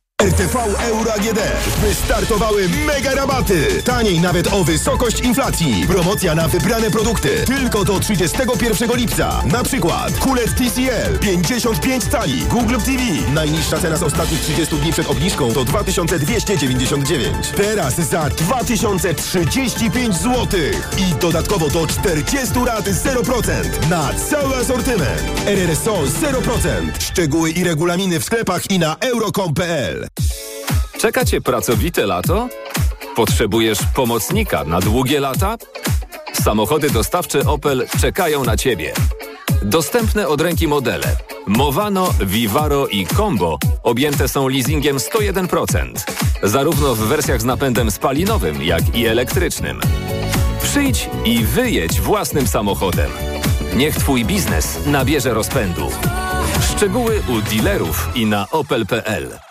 RTV Euro AGD. Wystartowały mega rabaty. Taniej nawet o wysokość inflacji. Promocja na wybrane produkty. Tylko do 31 lipca. Na przykład kulet TCL 55 cali. Google TV. Najniższa cena z ostatnich 30 dni przed obniżką to 2299. Teraz za 2035 zł. I dodatkowo do 40 lat 0% na cały asortyment. RRSO 0%. Szczegóły i regulaminy w sklepach i na euro.com.pl. Czeka Cię pracowite lato? Potrzebujesz pomocnika na długie lata? Samochody dostawcze Opel czekają na Ciebie. Dostępne od ręki modele Movano, Vivaro i Combo objęte są leasingiem 101%, zarówno w wersjach z napędem spalinowym, jak i elektrycznym. Przyjdź i wyjedź własnym samochodem. Niech Twój biznes nabierze rozpędu. Szczegóły u dealerów i na opel.pl.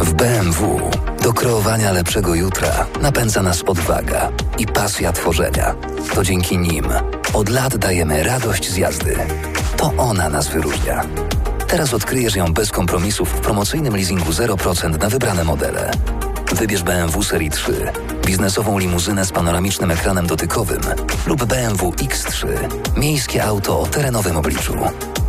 W BMW do kreowania lepszego jutra napędza nas odwaga i pasja tworzenia. To dzięki nim od lat dajemy radość z jazdy. To ona nas wyróżnia. Teraz odkryjesz ją bez kompromisów w promocyjnym leasingu 0% na wybrane modele. Wybierz BMW Serii 3, biznesową limuzynę z panoramicznym ekranem dotykowym lub BMW X3, miejskie auto o terenowym obliczu.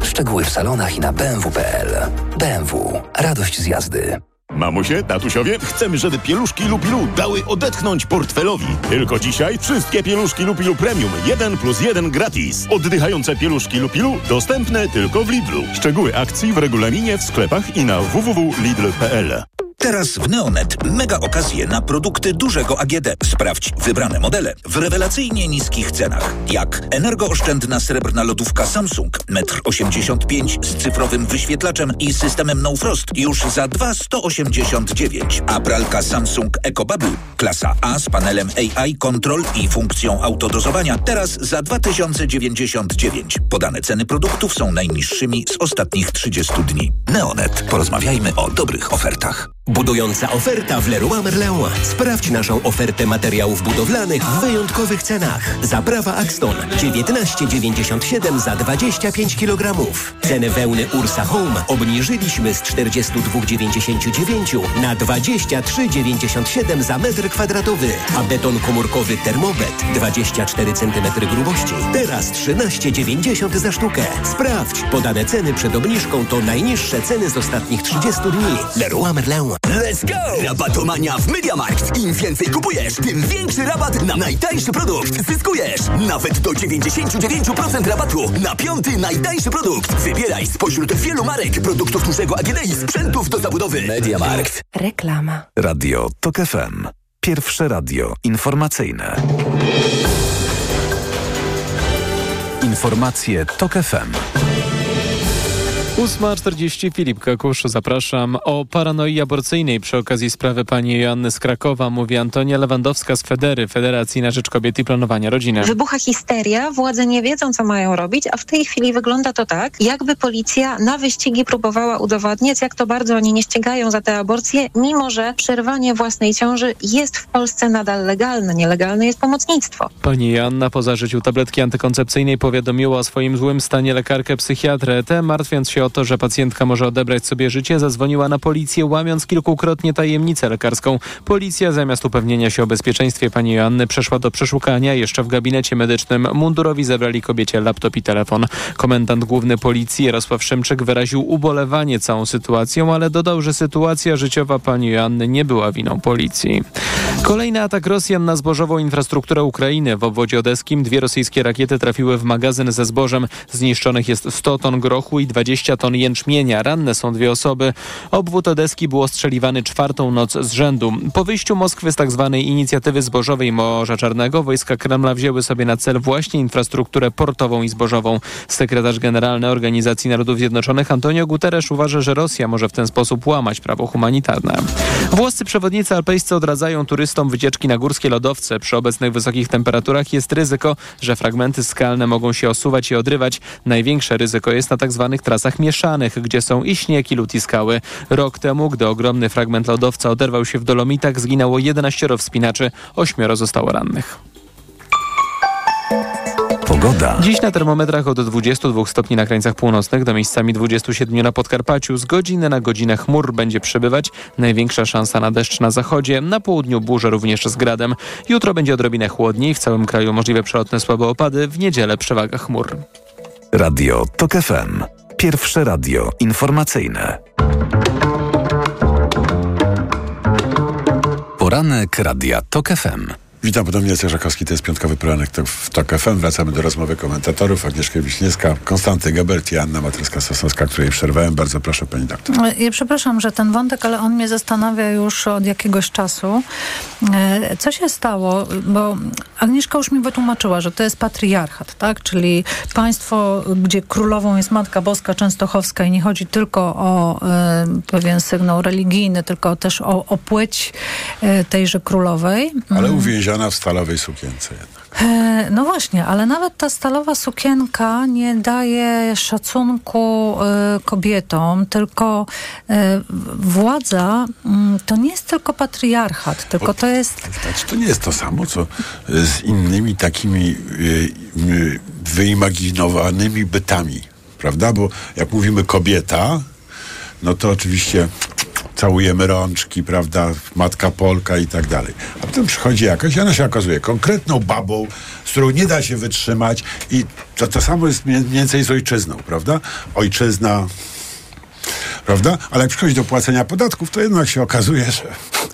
Szczegóły w salonach i na bmw.pl. BMW. Radość z jazdy. Mamusie, tatusiowie, chcemy, żeby pieluszki Lupilu dały odetchnąć portfelowi. Tylko dzisiaj wszystkie pieluszki Lupilu Premium 1 plus 1 gratis. Oddychające pieluszki Lupilu dostępne tylko w Lidlu. Szczegóły akcji w regulaminie w sklepach i na www.lidl.pl. Teraz w Neonet mega okazje na produkty dużego AGD. Sprawdź wybrane modele w rewelacyjnie niskich cenach. Jak energooszczędna srebrna lodówka Samsung 1,85 m z cyfrowym wyświetlaczem i systemem No Frost już za 2,189. A pralka Samsung EcoBubble klasa A z panelem AI Control i funkcją autodozowania teraz za 2099. Podane ceny produktów są najniższymi z ostatnich 30 dni. Neonet. Porozmawiajmy o dobrych ofertach. Budująca oferta w Leroy Merlin. Sprawdź naszą ofertę materiałów budowlanych w wyjątkowych cenach. Zaprawa Axton 19,97 za 25 kg. Cenę wełny Ursa Home obniżyliśmy z 42,99 na 23,97 za metr kwadratowy, a beton komórkowy Thermobet 24 cm grubości teraz 13,90 za sztukę. Sprawdź, podane ceny przed obniżką to najniższe ceny z ostatnich 30 dni. Leroy Merlin. Let's go! Rabatomania w MediaMarkt. Im więcej kupujesz, tym większy rabat na najtańszy produkt. Zyskujesz nawet do 99% rabatu na piąty najtańszy produkt. Wybieraj spośród wielu marek, produktów dużego AGD i sprzętów do zabudowy. MediaMarkt. Reklama. Radio TOK FM. Pierwsze radio informacyjne. Informacje TOK FM. 8.40 Filip Kakusz, zapraszam. O paranoi aborcyjnej przy okazji sprawy pani Joanny z Krakowa mówi Antonia Lewandowska z Federy, Federacji na Rzecz Kobiety i Planowania Rodziny. Wybucha histeria, władze nie wiedzą, co mają robić, a w tej chwili wygląda to tak, jakby policja na wyścigi próbowała udowodnić, jak to bardzo oni nie ścigają za te aborcje, mimo że przerwanie własnej ciąży jest w Polsce nadal legalne. Nielegalne jest pomocnictwo. Pani Joanna po zażyciu tabletki antykoncepcyjnej powiadomiła o swoim złym stanie lekarkę psychiatrę. Te, martwiąc się o to, że pacjentka może odebrać sobie życie, zadzwoniła na policję, łamiąc kilkukrotnie tajemnicę lekarską. Policja zamiast upewnienia się o bezpieczeństwie pani Joanny przeszła do przeszukania. Jeszcze w gabinecie medycznym mundurowi zabrali kobiecie laptop i telefon. Komendant główny policji Jarosław Szymczyk wyraził ubolewanie całą sytuacją, ale dodał, że sytuacja życiowa pani Joanny nie była winą policji. Kolejny atak Rosjan na zbożową infrastrukturę Ukrainy. W obwodzie odeskim dwie rosyjskie rakiety trafiły w magazyn ze zbożem. Zniszczonych jest 100 ton grochu i 20 ton jęczmienia. Ranne są dwie osoby. Obwód odeski był ostrzeliwany czwartą noc z rzędu. Po wyjściu Moskwy z tzw. inicjatywy zbożowej Morza Czarnego wojska Kremla wzięły sobie na cel właśnie infrastrukturę portową i zbożową. Sekretarz generalny Organizacji Narodów Zjednoczonych Antonio Guterres uważa, że Rosja może w ten sposób łamać prawo humanitarne. Włoscy przewodnicy alpejscy odradzają turystom wycieczki na górskie lodowce. Przy obecnych wysokich temperaturach jest ryzyko, że fragmenty skalne mogą się osuwać i odrywać. Największe ryzyko jest na tzw. trasach mieszanych, gdzie są i śnieg, i lód, i skały. Rok temu, gdy ogromny fragment lodowca oderwał się w Dolomitach, zginęło 11 wspinaczy, ośmioro zostało rannych. Pogoda. Dziś na termometrach od 22 stopni na krańcach północnych do miejscami 27 na Podkarpaciu. Z godziny na godzinę chmur będzie przybywać. Największa szansa na deszcz na zachodzie. Na południu burze również z gradem. Jutro będzie odrobinę chłodniej. W całym kraju możliwe przelotne słabe opady. W niedzielę przewaga chmur. Radio TOK FM. Pierwsze radio informacyjne. Poranek Radia TOK FM. Witam ponownie, Jacek Żakowski, to jest piątkowy poranek to w TOK FM. Wracamy do rozmowy komentatorów. Agnieszka Wiśniewska, Konstanty Gebert i Anna Matryska-Sosnowska, której przerwałem. Bardzo proszę, pani doktor. Ja przepraszam, że ten wątek, ale on mnie zastanawia już od jakiegoś czasu. E, Co się stało? Bo Agnieszka już mi wytłumaczyła, że to jest patriarchat, tak? Czyli państwo, gdzie królową jest Matka Boska Częstochowska i nie chodzi tylko o e, pewien sygnał religijny, tylko też o, o płeć e, tejże królowej. Ale uwięziona w stalowej sukience jednak. E, No właśnie, ale nawet ta stalowa sukienka nie daje szacunku e, kobietom, tylko e, władza mm, to nie jest tylko patriarchat, tylko to jest Znaczy, to nie jest to samo, co z innymi takimi y, y, wyimaginowanymi bytami, prawda? Bo jak mówimy kobieta, no to oczywiście całujemy rączki, prawda, matka Polka i tak dalej. A potem przychodzi jakaś ona się okazuje konkretną babą, z którą nie da się wytrzymać i to, to samo jest mniej więcej z ojczyzną, prawda? Ojczyzna, prawda? Ale jak przychodzi do płacenia podatków, to jednak się okazuje, że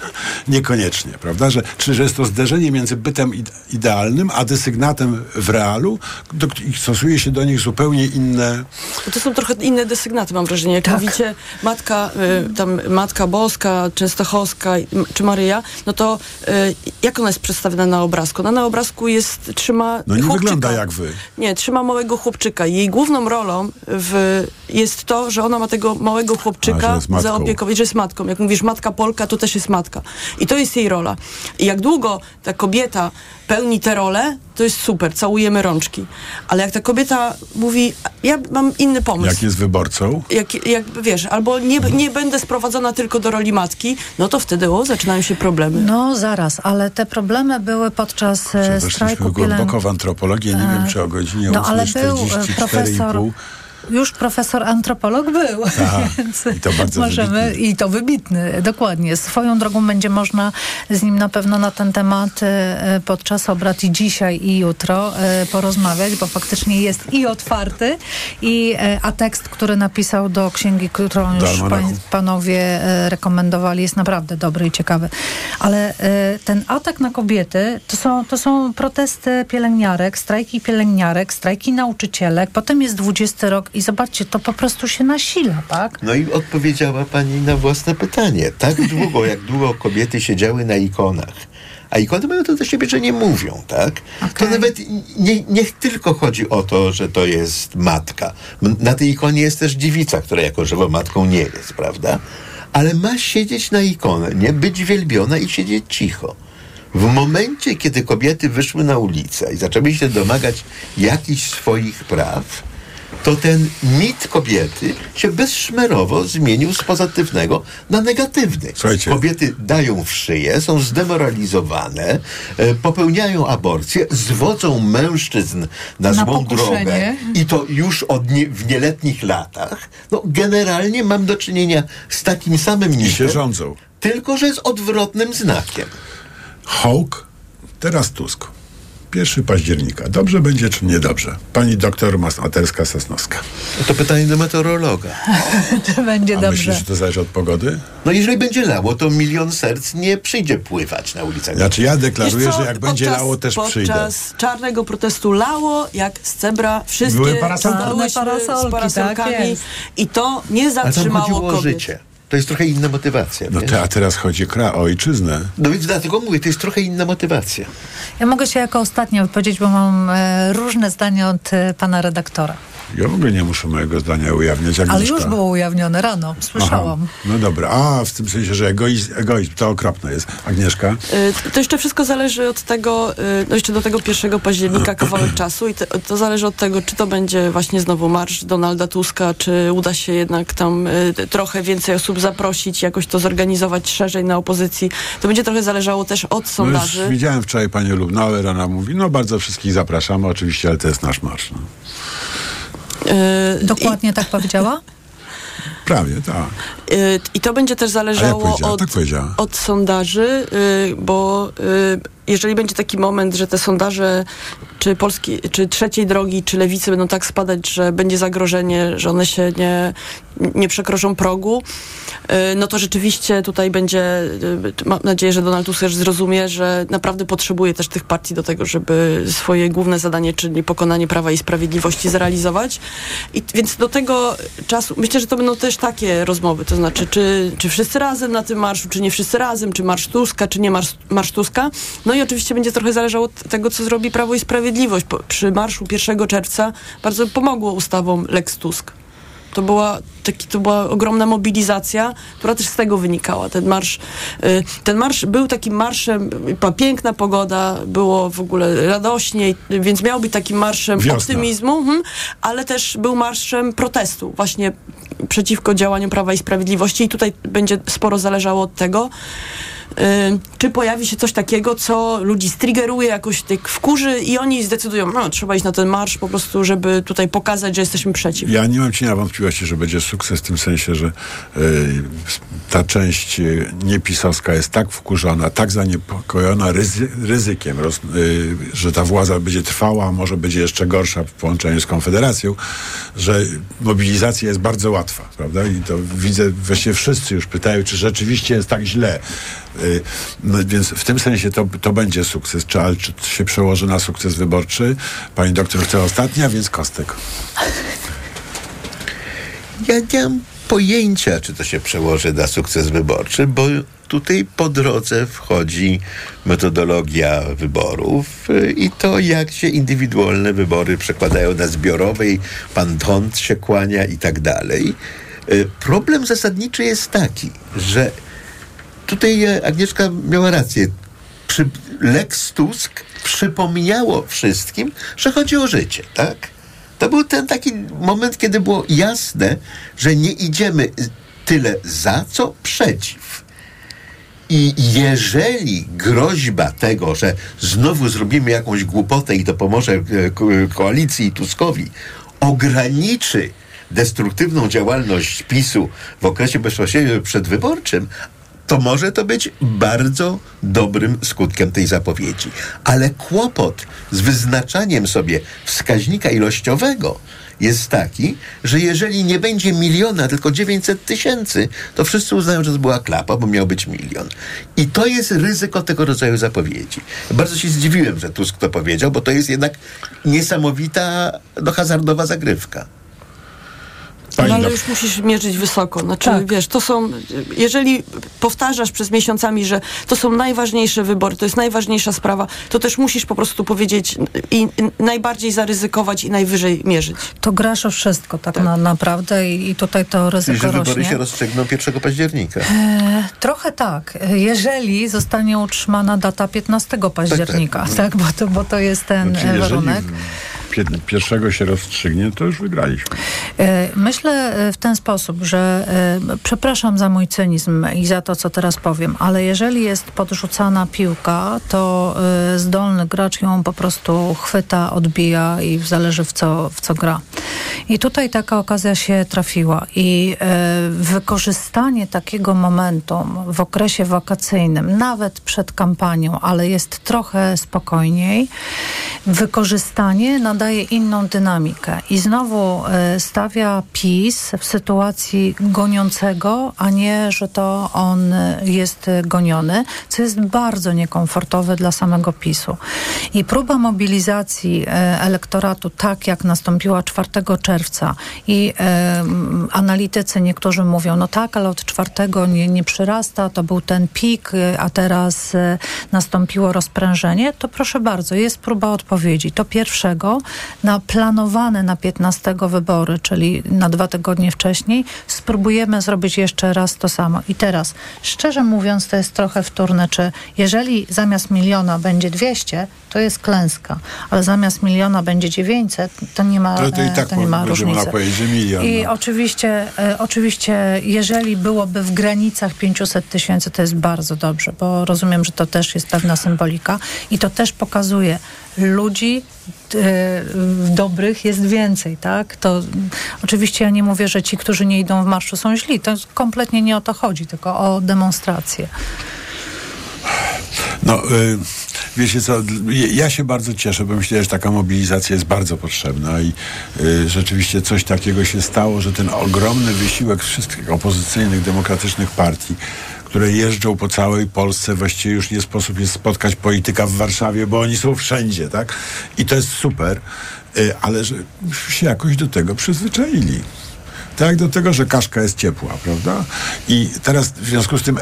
niekoniecznie, prawda? Że, czy że jest to zderzenie między bytem ide- idealnym, a desygnatem w realu do, i stosuje się do nich zupełnie inne To są trochę inne desygnaty, mam wrażenie. Jak mówicie matka, y, tam Matka Boska, Częstochowska y, czy Maryja, no to y, jak ona jest przedstawiona na obrazku? Ona na obrazku jest, trzyma No nie chłopczyka. wygląda jak wy. Nie, trzyma małego chłopczyka. Jej główną rolą w, jest to, że ona ma tego małego A, chłopczyka że matką. zaopiekować, że jest matką. Jak mówisz matka Polka, to też jest matka. I to jest jej rola. I jak długo ta kobieta pełni tę rolę, to jest super, całujemy rączki. Ale jak ta kobieta mówi, ja mam inny pomysł. Jak jest wyborcą? Jak, jak wiesz, albo nie, nie będę sprowadzona tylko do roli matki, no to wtedy o, zaczynają się problemy. No zaraz, ale te problemy były podczas e, Weszliśmy strajku głęboko w antropologię. Nie wiem, czy o godzinie No ale był e, 8.44,5. profesor, już profesor antropolog był, Tak, więc i to bardzo możemy, wybitny. i to wybitny, dokładnie. Swoją drogą będzie można z nim na pewno na ten temat e, podczas obrad i dzisiaj i jutro e, porozmawiać, bo faktycznie jest i otwarty, i, e, a tekst, który napisał do księgi, którą już pań, panowie e, rekomendowali, jest naprawdę dobry i ciekawy. Ale e, ten atak na kobiety to są, to są protesty pielęgniarek, strajki pielęgniarek, strajki nauczycielek, potem jest 20 rok i zobaczcie, to po prostu się nasila, tak? No i odpowiedziała pani na własne pytanie. Tak długo, jak długo kobiety siedziały na ikonach, a ikony mają to do siebie, że nie mówią, tak? To nawet nie, niech tylko chodzi o to, że to jest matka. Na tej ikonie jest też dziewica, która jako żywo matką nie jest, prawda? Ale ma siedzieć na ikonę, nie być wielbiona i siedzieć cicho. W momencie, kiedy kobiety wyszły na ulicę i zaczęły się domagać jakichś swoich praw, to ten mit kobiety się bezszmerowo zmienił z pozytywnego na negatywny. Kobiety dają w szyję, są zdemoralizowane, e, popełniają aborcję, zwodzą mężczyzn na, Na złą pokuszenie. drogę i to już od nie, w nieletnich latach. No, generalnie mam do czynienia z takim samym mitem. się rządzą. Tylko, że z odwrotnym znakiem. Hołk, teraz Tusk. 1 października. Dobrze będzie czy niedobrze? Pani doktor Materska-Sosnowska. No to pytanie do meteorologa. Czy będzie A dobrze? myślisz, że to zależy od pogody? No jeżeli będzie lało, to milion serc nie przyjdzie pływać na ulicach. Znaczy ja deklaruję, co, że jak będzie podczas- lało, też przyjdę. Podczas czarnego protestu lało, jak z cebra, wszystkie Były parasolki. z parasolkami tak i to nie zatrzymało kobiet. życie. To jest trochę inna motywacja. No wiesz? to, a teraz chodzi o ojczyznę. No więc dlatego mówię, to jest trochę inna motywacja. Ja mogę się jako ostatnia wypowiedzieć, bo mam e, różne zdania od e, pana redaktora. Ja w ogóle nie muszę mojego zdania ujawniać. Ale Agnieszka. już było ujawnione rano, słyszałam. Aha, no dobra. A, w tym sensie, że egoizm, egoizm to okropne jest. Agnieszka? Y, To jeszcze wszystko zależy od tego, y, no jeszcze do tego 1 października kawałek czasu i te, to zależy od tego, czy to będzie właśnie znowu marsz Donalda Tuska, czy uda się jednak tam y, trochę więcej osób zaprosić, jakoś to zorganizować szerzej na opozycji. To będzie trochę zależało też od No już sondaży. widziałem wczoraj panią Lubnauer, ona mówi, no bardzo wszystkich zapraszamy, oczywiście, ale to jest nasz marsz. No. Y, Dokładnie tak powiedziała? Prawie, tak. Y, I to będzie też zależało od, Tak od sondaży, y, bo y, jeżeli będzie taki moment, że te sondaże czy polski, czy trzeciej drogi, czy lewicy będą tak spadać, że będzie zagrożenie, że one się nie, nie przekroczą progu, no to rzeczywiście tutaj będzie, mam nadzieję, że Donald Tusk też zrozumie, że naprawdę potrzebuje też tych partii do tego, żeby swoje główne zadanie, czyli pokonanie Prawa i Sprawiedliwości zrealizować. I więc do tego czasu, myślę, że to będą też takie rozmowy, to znaczy, czy, czy wszyscy razem na tym marszu, czy nie wszyscy razem, czy marsz Tuska, czy nie marsz, marsz Tuska. No i oczywiście będzie trochę zależało od tego, co zrobi Prawo i Sprawiedliwość. Po, przy marszu 1 czerwca bardzo pomogło ustawom Lex Tusk. To była, taki, to była ogromna mobilizacja, która też z tego wynikała. Ten marsz, y, ten marsz był takim marszem, była piękna pogoda, było w ogóle radośnie, więc miał być takim marszem Wiosna. optymizmu, mhm, ale też był marszem protestu właśnie przeciwko działaniom Prawa i Sprawiedliwości i tutaj będzie sporo zależało od tego, czy pojawi się coś takiego, co ludzi striggeruje, jakoś tak wkurzy i oni zdecydują, no trzeba iść na ten marsz po prostu, żeby tutaj pokazać, że jesteśmy przeciw. Ja nie mam cienia wątpliwości, że będzie sukces w tym sensie, że y, ta część y, niepisowska jest tak wkurzona, tak zaniepokojona ryzy, ryzykiem, roz, y, że ta władza będzie trwała, a może będzie jeszcze gorsza w połączeniu z Konfederacją, że mobilizacja jest bardzo łatwa, prawda? I to widzę, właściwie wszyscy już pytają, czy rzeczywiście jest tak źle. Y, No, więc w tym sensie to, to będzie sukces. Czy, ale się przełoży na sukces wyborczy? Pani doktor chce ostatnia, więc Kostek. Ja nie mam pojęcia, czy to się przełoży na sukces wyborczy, bo tutaj po drodze wchodzi metodologia wyborów y, i to, jak się indywidualne wybory przekładają na zbiorowe i pan Tont się kłania i tak dalej. Y, Problem zasadniczy jest taki, że tutaj e, Agnieszka miała rację. Przy Lex Tusk przypomniało wszystkim, że chodzi o życie, tak? To był ten taki moment, kiedy było jasne, że nie idziemy tyle za, co przeciw. I jeżeli groźba tego, że znowu zrobimy jakąś głupotę i to pomoże e, ko- koalicji Tuskowi, ograniczy destruktywną działalność PiSu w okresie bezpośrednio przedwyborczym, to może to być bardzo dobrym skutkiem tej zapowiedzi. Ale kłopot z wyznaczaniem sobie wskaźnika ilościowego jest taki, że jeżeli nie będzie miliona, tylko 900 tysięcy, to wszyscy uznają, że to była klapa, bo miał być milion. I to jest ryzyko tego rodzaju zapowiedzi. Bardzo się zdziwiłem, że Tusk to powiedział, bo to jest jednak niesamowita, no, hazardowa zagrywka. No ale już musisz mierzyć wysoko. Znaczy, wiesz, to są, jeżeli powtarzasz przez miesiącami, że to są najważniejsze wybory, to jest najważniejsza sprawa, to też musisz po prostu powiedzieć i, i najbardziej zaryzykować i najwyżej mierzyć. To grasz o wszystko tak, Na, naprawdę i, i tutaj to ryzyko że wybory rośnie. się rozstrzygną 1 października. E, trochę tak, jeżeli zostanie utrzymana data 15 października, tak, Bo, to, bo to jest ten Znaczy, e, jeżeli warunek. pie- pierwszego się rozstrzygnie, to już wygraliśmy. E, Myślę e, w ten sposób, że e, przepraszam za mój cynizm i za to, co teraz powiem, ale jeżeli jest podrzucana piłka, to zdolny gracz ją po prostu chwyta, odbija i zależy w co, w co gra. I tutaj taka okazja się trafiła i wykorzystanie takiego momentum w okresie wakacyjnym, nawet przed kampanią, ale jest trochę spokojniej, wykorzystanie nadaje inną dynamikę i znowu e, stawia PiS w sytuacji goniącego, a nie, że to on e, jest e, goniony, co jest bardzo niekomfortowe dla samego PiSu. I próba mobilizacji elektoratu, tak jak nastąpiła 4 czerwca i analitycy niektórzy mówią, no tak, ale od 4 nie, nie przyrasta, to był ten pik, a teraz nastąpiło rozprężenie, to proszę bardzo, jest próba odpowiedzi. To pierwszego na planowane na 15 wybory, czyli na dwa tygodnie wcześniej, spróbujemy zrobić jeszcze raz to samo. I teraz, szczerze mówiąc, to jest trochę wtórne, czy jeżeli zamiast miliona będzie 200, to jest klęska, ale zamiast miliona będzie 900, to nie ma, Ale to i e, tak to nie ma różnicy. milion. I no. oczywiście, e, oczywiście, jeżeli byłoby w granicach 500 tysięcy, to jest bardzo dobrze, bo rozumiem, że to też jest pewna symbolika i to też pokazuje, ludzi e, dobrych jest więcej, tak? To oczywiście ja nie mówię, że ci, którzy nie idą w marszu są źli. To kompletnie nie o to chodzi, tylko o demonstrację. No, y, wiecie co, ja się bardzo cieszę, bo myślę, że taka mobilizacja jest bardzo potrzebna i y, rzeczywiście coś takiego się stało, że ten ogromny wysiłek wszystkich opozycyjnych, demokratycznych partii, które jeżdżą po całej Polsce, właściwie już nie sposób jest spotkać polityka w Warszawie, bo oni są wszędzie, tak? I to jest super, y, ale że się jakoś do tego przyzwyczaili. Tak, do tego, że kaszka jest ciepła, prawda? I teraz w związku z tym e,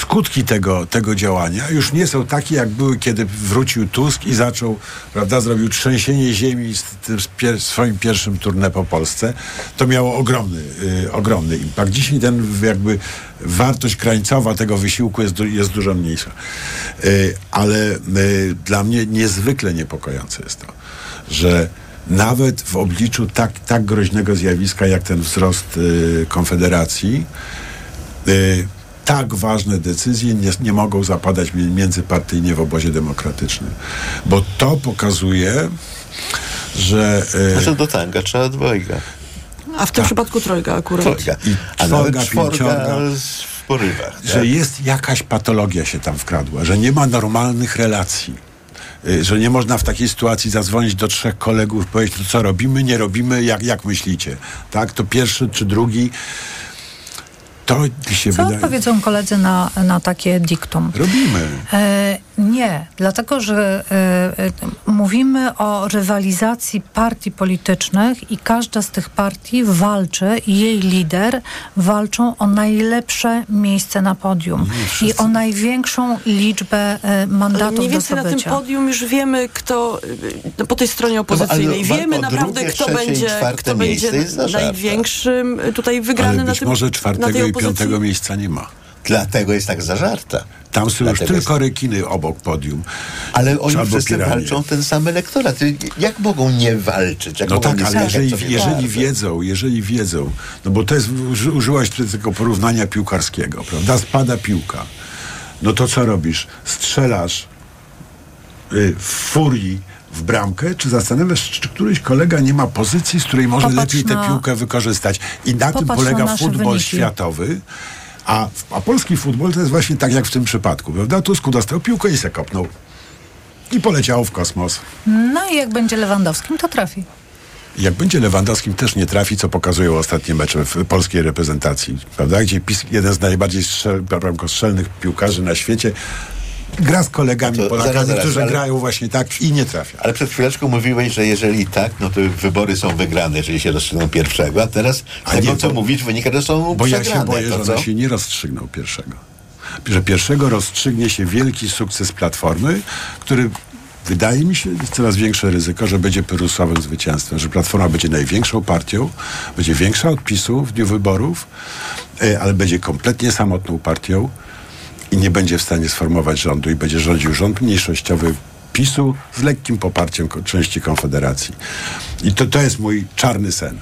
skutki tego, tego działania już nie są takie, jak były, kiedy wrócił Tusk i zaczął, prawda, zrobił trzęsienie ziemi z pier swoim pierwszym turnę po Polsce. To miało ogromny, y, ogromny impact. Dzisiaj ten jakby wartość krańcowa tego wysiłku jest, jest dużo mniejsza. Y, ale y, dla mnie niezwykle niepokojące jest to, że nawet w obliczu tak, tak groźnego zjawiska jak ten wzrost y, Konfederacji, y, tak ważne decyzje nie, nie mogą zapadać mi- międzypartyjnie w obozie demokratycznym. Bo to pokazuje, że... Y, Że do tanga trzeba dwojga. A w tym przypadku trojga akurat. Trojga. I A czworga, w porywach. że tak? jest jakaś patologia się tam wkradła, że nie ma normalnych relacji. Y, Że nie można w takiej sytuacji zadzwonić do trzech kolegów powiedzieć, to co robimy, nie robimy, jak, jak myślicie? Tak? To pierwszy czy drugi. To się Co wydaje. powiedzą koledzy na, na takie diktum? Robimy. E, nie, dlatego że e, mówimy o rywalizacji partii politycznych i każda z tych partii walczy i jej lider walczą o najlepsze miejsce na podium i o największą liczbę e, mandatów Mniej do więcej na tym podium już wiemy, kto no, po tej stronie opozycyjnej. ale wiemy naprawdę, drugie, kto trzecie będzie, kto będzie największym tutaj wygrany Ale na tym może na tej czwartego i opozycji. piątego miejsca nie ma. Dlatego jest tak zażarta. Tam są już Dlatego tylko rekiny obok podium. Ale oni wszyscy walczą ten sam elektorat. Jak mogą nie walczyć? Jak No mogą tak, nie ale jeżeli, jeżeli wiedzą, jeżeli wiedzą, no bo to jest, uży- użyłaś tego porównania piłkarskiego, prawda? Spada piłka. No to co robisz? Strzelasz y, w furii w bramkę, czy zastanawiasz czy któryś kolega nie ma pozycji, z której może Popatrz lepiej tę na- piłkę wykorzystać. I na tym Popatrz na polega nasze futbol wyniki. światowy. A, a polski futbol to jest właśnie tak jak w tym przypadku, prawda? Tusku dostał piłkę i se kopnął. I poleciało w kosmos. No i jak będzie Lewandowskim, to trafi. Jak będzie Lewandowskim, też nie trafi, co pokazują ostatnie mecze w polskiej reprezentacji, prawda? Gdzie jeden z najbardziej strzel, bramkostrzelnych piłkarzy na świecie, gra z kolegami To Polakami, zaraz, zaraz, którzy ale- grają właśnie tak i nie trafia. Ale przed chwileczką mówiłeś, że jeżeli tak, no to wybory są wygrane, jeżeli się rozstrzygną pierwszego, a teraz A tego, nie, co bo- mówisz, wynika, że są Bo ja się boję, to że one się nie rozstrzygną pierwszego. Że pierwszego rozstrzygnie się wielki sukces Platformy, który wydaje mi się, jest coraz większe ryzyko, że będzie pyrusowym zwycięstwem, że Platforma będzie największą partią, będzie większa od PiSu w dniu wyborów, e, ale będzie kompletnie samotną partią i nie będzie w stanie sformować rządu i będzie rządził rząd mniejszościowy PiSu z lekkim poparciem części Konfederacji. I to, to jest mój czarny sen.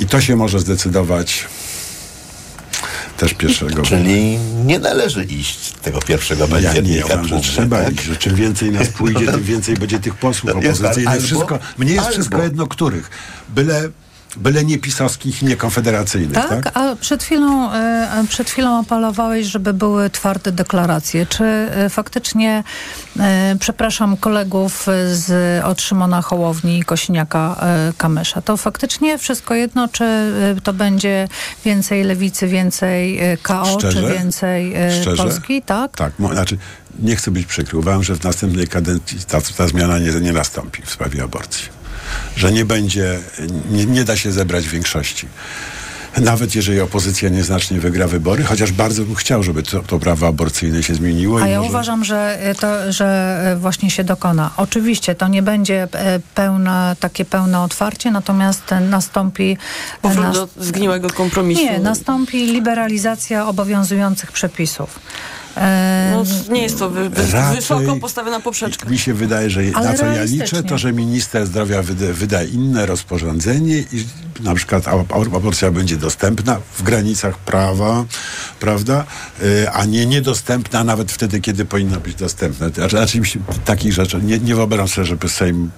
I to się może zdecydować też pierwszego. Czyli nie należy iść tego pierwszego Ja nie, ja października. uważam, że trzeba tak? iść, że czym więcej nas pójdzie, tym więcej będzie tych posłów opozycyjnych. Wszystko, mnie jest albo. wszystko jedno, których. Byle, byle nie pisowskich i nie konfederacyjnych, tak? Tak, a przed chwilą, e, przed chwilą apelowałeś, żeby były twarde deklaracje. Czy e, faktycznie, e, przepraszam kolegów z od Szymona Hołowni i Kosiniaka Kamysza, to faktycznie wszystko jedno, czy to będzie więcej lewicy, więcej KO, Szczerze? czy więcej Szczerze? Polski, tak? Tak, znaczy nie chcę być przykry. Uważam, że w następnej kadencji ta, ta zmiana nie, nie nastąpi w sprawie aborcji. Że nie będzie, nie, nie da się zebrać większości. Nawet jeżeli opozycja nieznacznie wygra wybory, chociaż bardzo bym chciał, żeby to, to prawo aborcyjne się zmieniło. A i ja może... uważam, że e, to, że e, właśnie się dokona. Oczywiście to nie będzie e, pełne, takie pełne otwarcie, natomiast nastąpi... Powrót nas- do zgniłego kompromisu. Nie, nastąpi liberalizacja obowiązujących przepisów. E, No, nie jest to wy, wy, Raczej- wysoko postawiona poprzeczka. Mi się wydaje, że Ale na co ja liczę, to że minister zdrowia wyda, wyda inne rozporządzenie i na przykład a- aborcja będzie dostępna w granicach prawa, prawda, y, a nie niedostępna nawet wtedy, kiedy powinna być dostępna. Raczej mi się takich rzeczy, nie, nie wyobrażam sobie, żeby Sejm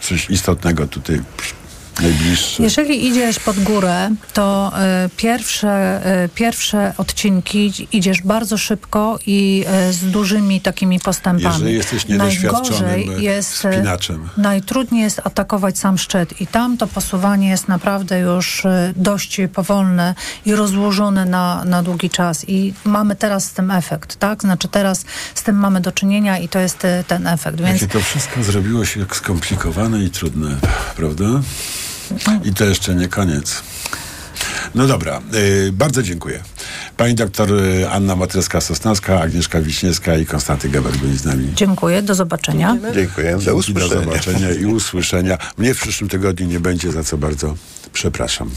coś istotnego tutaj najbliższy. Jeżeli idziesz pod górę, to y, pierwsze, y, pierwsze odcinki idziesz bardzo szybko i y, z dużymi takimi postępami. Jeżeli jesteś niedoświadczonym jest, wspinaczem. najtrudniej jest atakować sam szczyt i tam to posuwanie jest naprawdę już dość powolne i rozłożone na, na długi czas i mamy teraz z tym efekt, tak? Znaczy teraz z tym mamy do czynienia i to jest ten efekt, więc Jakie to wszystko zrobiło się skomplikowane i trudne, prawda? I to jeszcze nie koniec. No dobra, y, bardzo dziękuję. Pani doktor y, Anna Matreska-Sosnowska, Agnieszka Wiśniewska i Konstanty Geber byli z nami. dziękuję, do zobaczenia. Dziękuję, do usłyszenia. Do zobaczenia i usłyszenia. Mnie w przyszłym tygodniu nie będzie, za co bardzo przepraszam.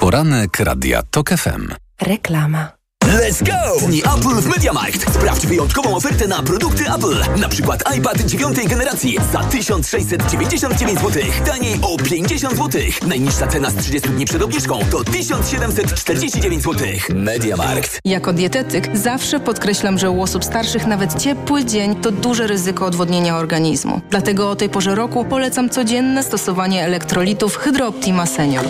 Poranek Radia TOK FM. Reklama. Let's go! Dni Apple w MediaMarkt. Sprawdź wyjątkową ofertę na produkty Apple. Na przykład iPad dziewiątej generacji za 1699 zł. Taniej o 50 zł. Najniższa cena z 30 dni przed obniżką to 1749 zł. MediaMarkt. Jako dietetyk zawsze podkreślam, że u osób starszych nawet ciepły dzień to duże ryzyko odwodnienia organizmu. Dlatego o tej porze roku polecam codzienne stosowanie elektrolitów Hydrooptima Senior.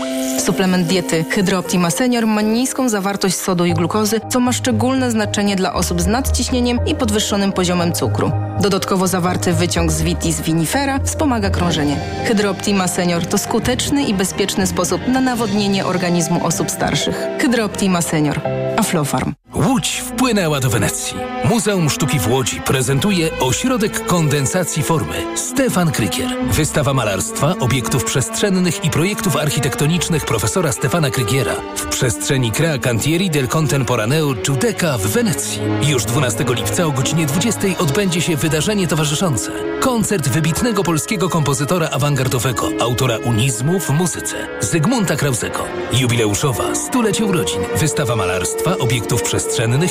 Suplement diety Hydrooptima Senior ma niską zawartość sodu i glukozy, co ma szczególne znaczenie dla osób z nadciśnieniem i podwyższonym poziomem cukru. Dodatkowo zawarty wyciąg z vitis vinifera wspomaga krążenie. Hydrooptima Senior to skuteczny i bezpieczny sposób na nawodnienie organizmu osób starszych. Hydrooptima Senior. Aflofarm. Łódź wpłynęła do Wenecji. Muzeum Sztuki w Łodzi prezentuje ośrodek kondensacji formy Stefan Krykier. Wystawa malarstwa, obiektów przestrzennych i projektów architektonicznych profesora Stefana Krygiera w przestrzeni Crea Cantieri del Contemporaneo Giudecca w Wenecji. Już 12 lipca o godzinie 20 odbędzie się wydarzenie towarzyszące. Koncert wybitnego polskiego kompozytora awangardowego, autora unizmu w muzyce, Zygmunta Krausego. Jubileuszowa stulecie urodzin. Wystawa malarstwa, obiektów przestrzennych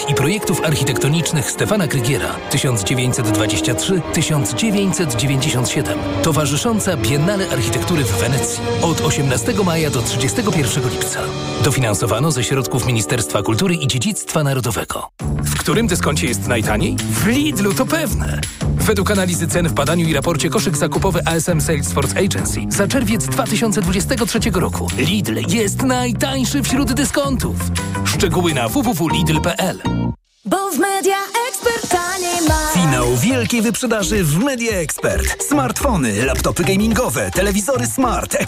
i projektów architektonicznych Stefana Krygiera 1923-1997. Towarzysząca Biennale Architektury w Wenecji od 18 maja do 31 lipca. Dofinansowano ze środków Ministerstwa Kultury i Dziedzictwa Narodowego. W którym dyskoncie jest najtaniej? W Lidlu, to pewne. Według analizy cen w badaniu i raporcie koszyk zakupowy ASM Salesforce Agency za czerwiec 2023 roku Lidl jest najtańszy wśród dyskontów. Szczegóły na www.lidl.pl Bo w Media Expert taniej ma. Finał wielkiej wyprzedaży w Media Expert. Smartfony, laptopy gamingowe, telewizory smart, ekskluzywne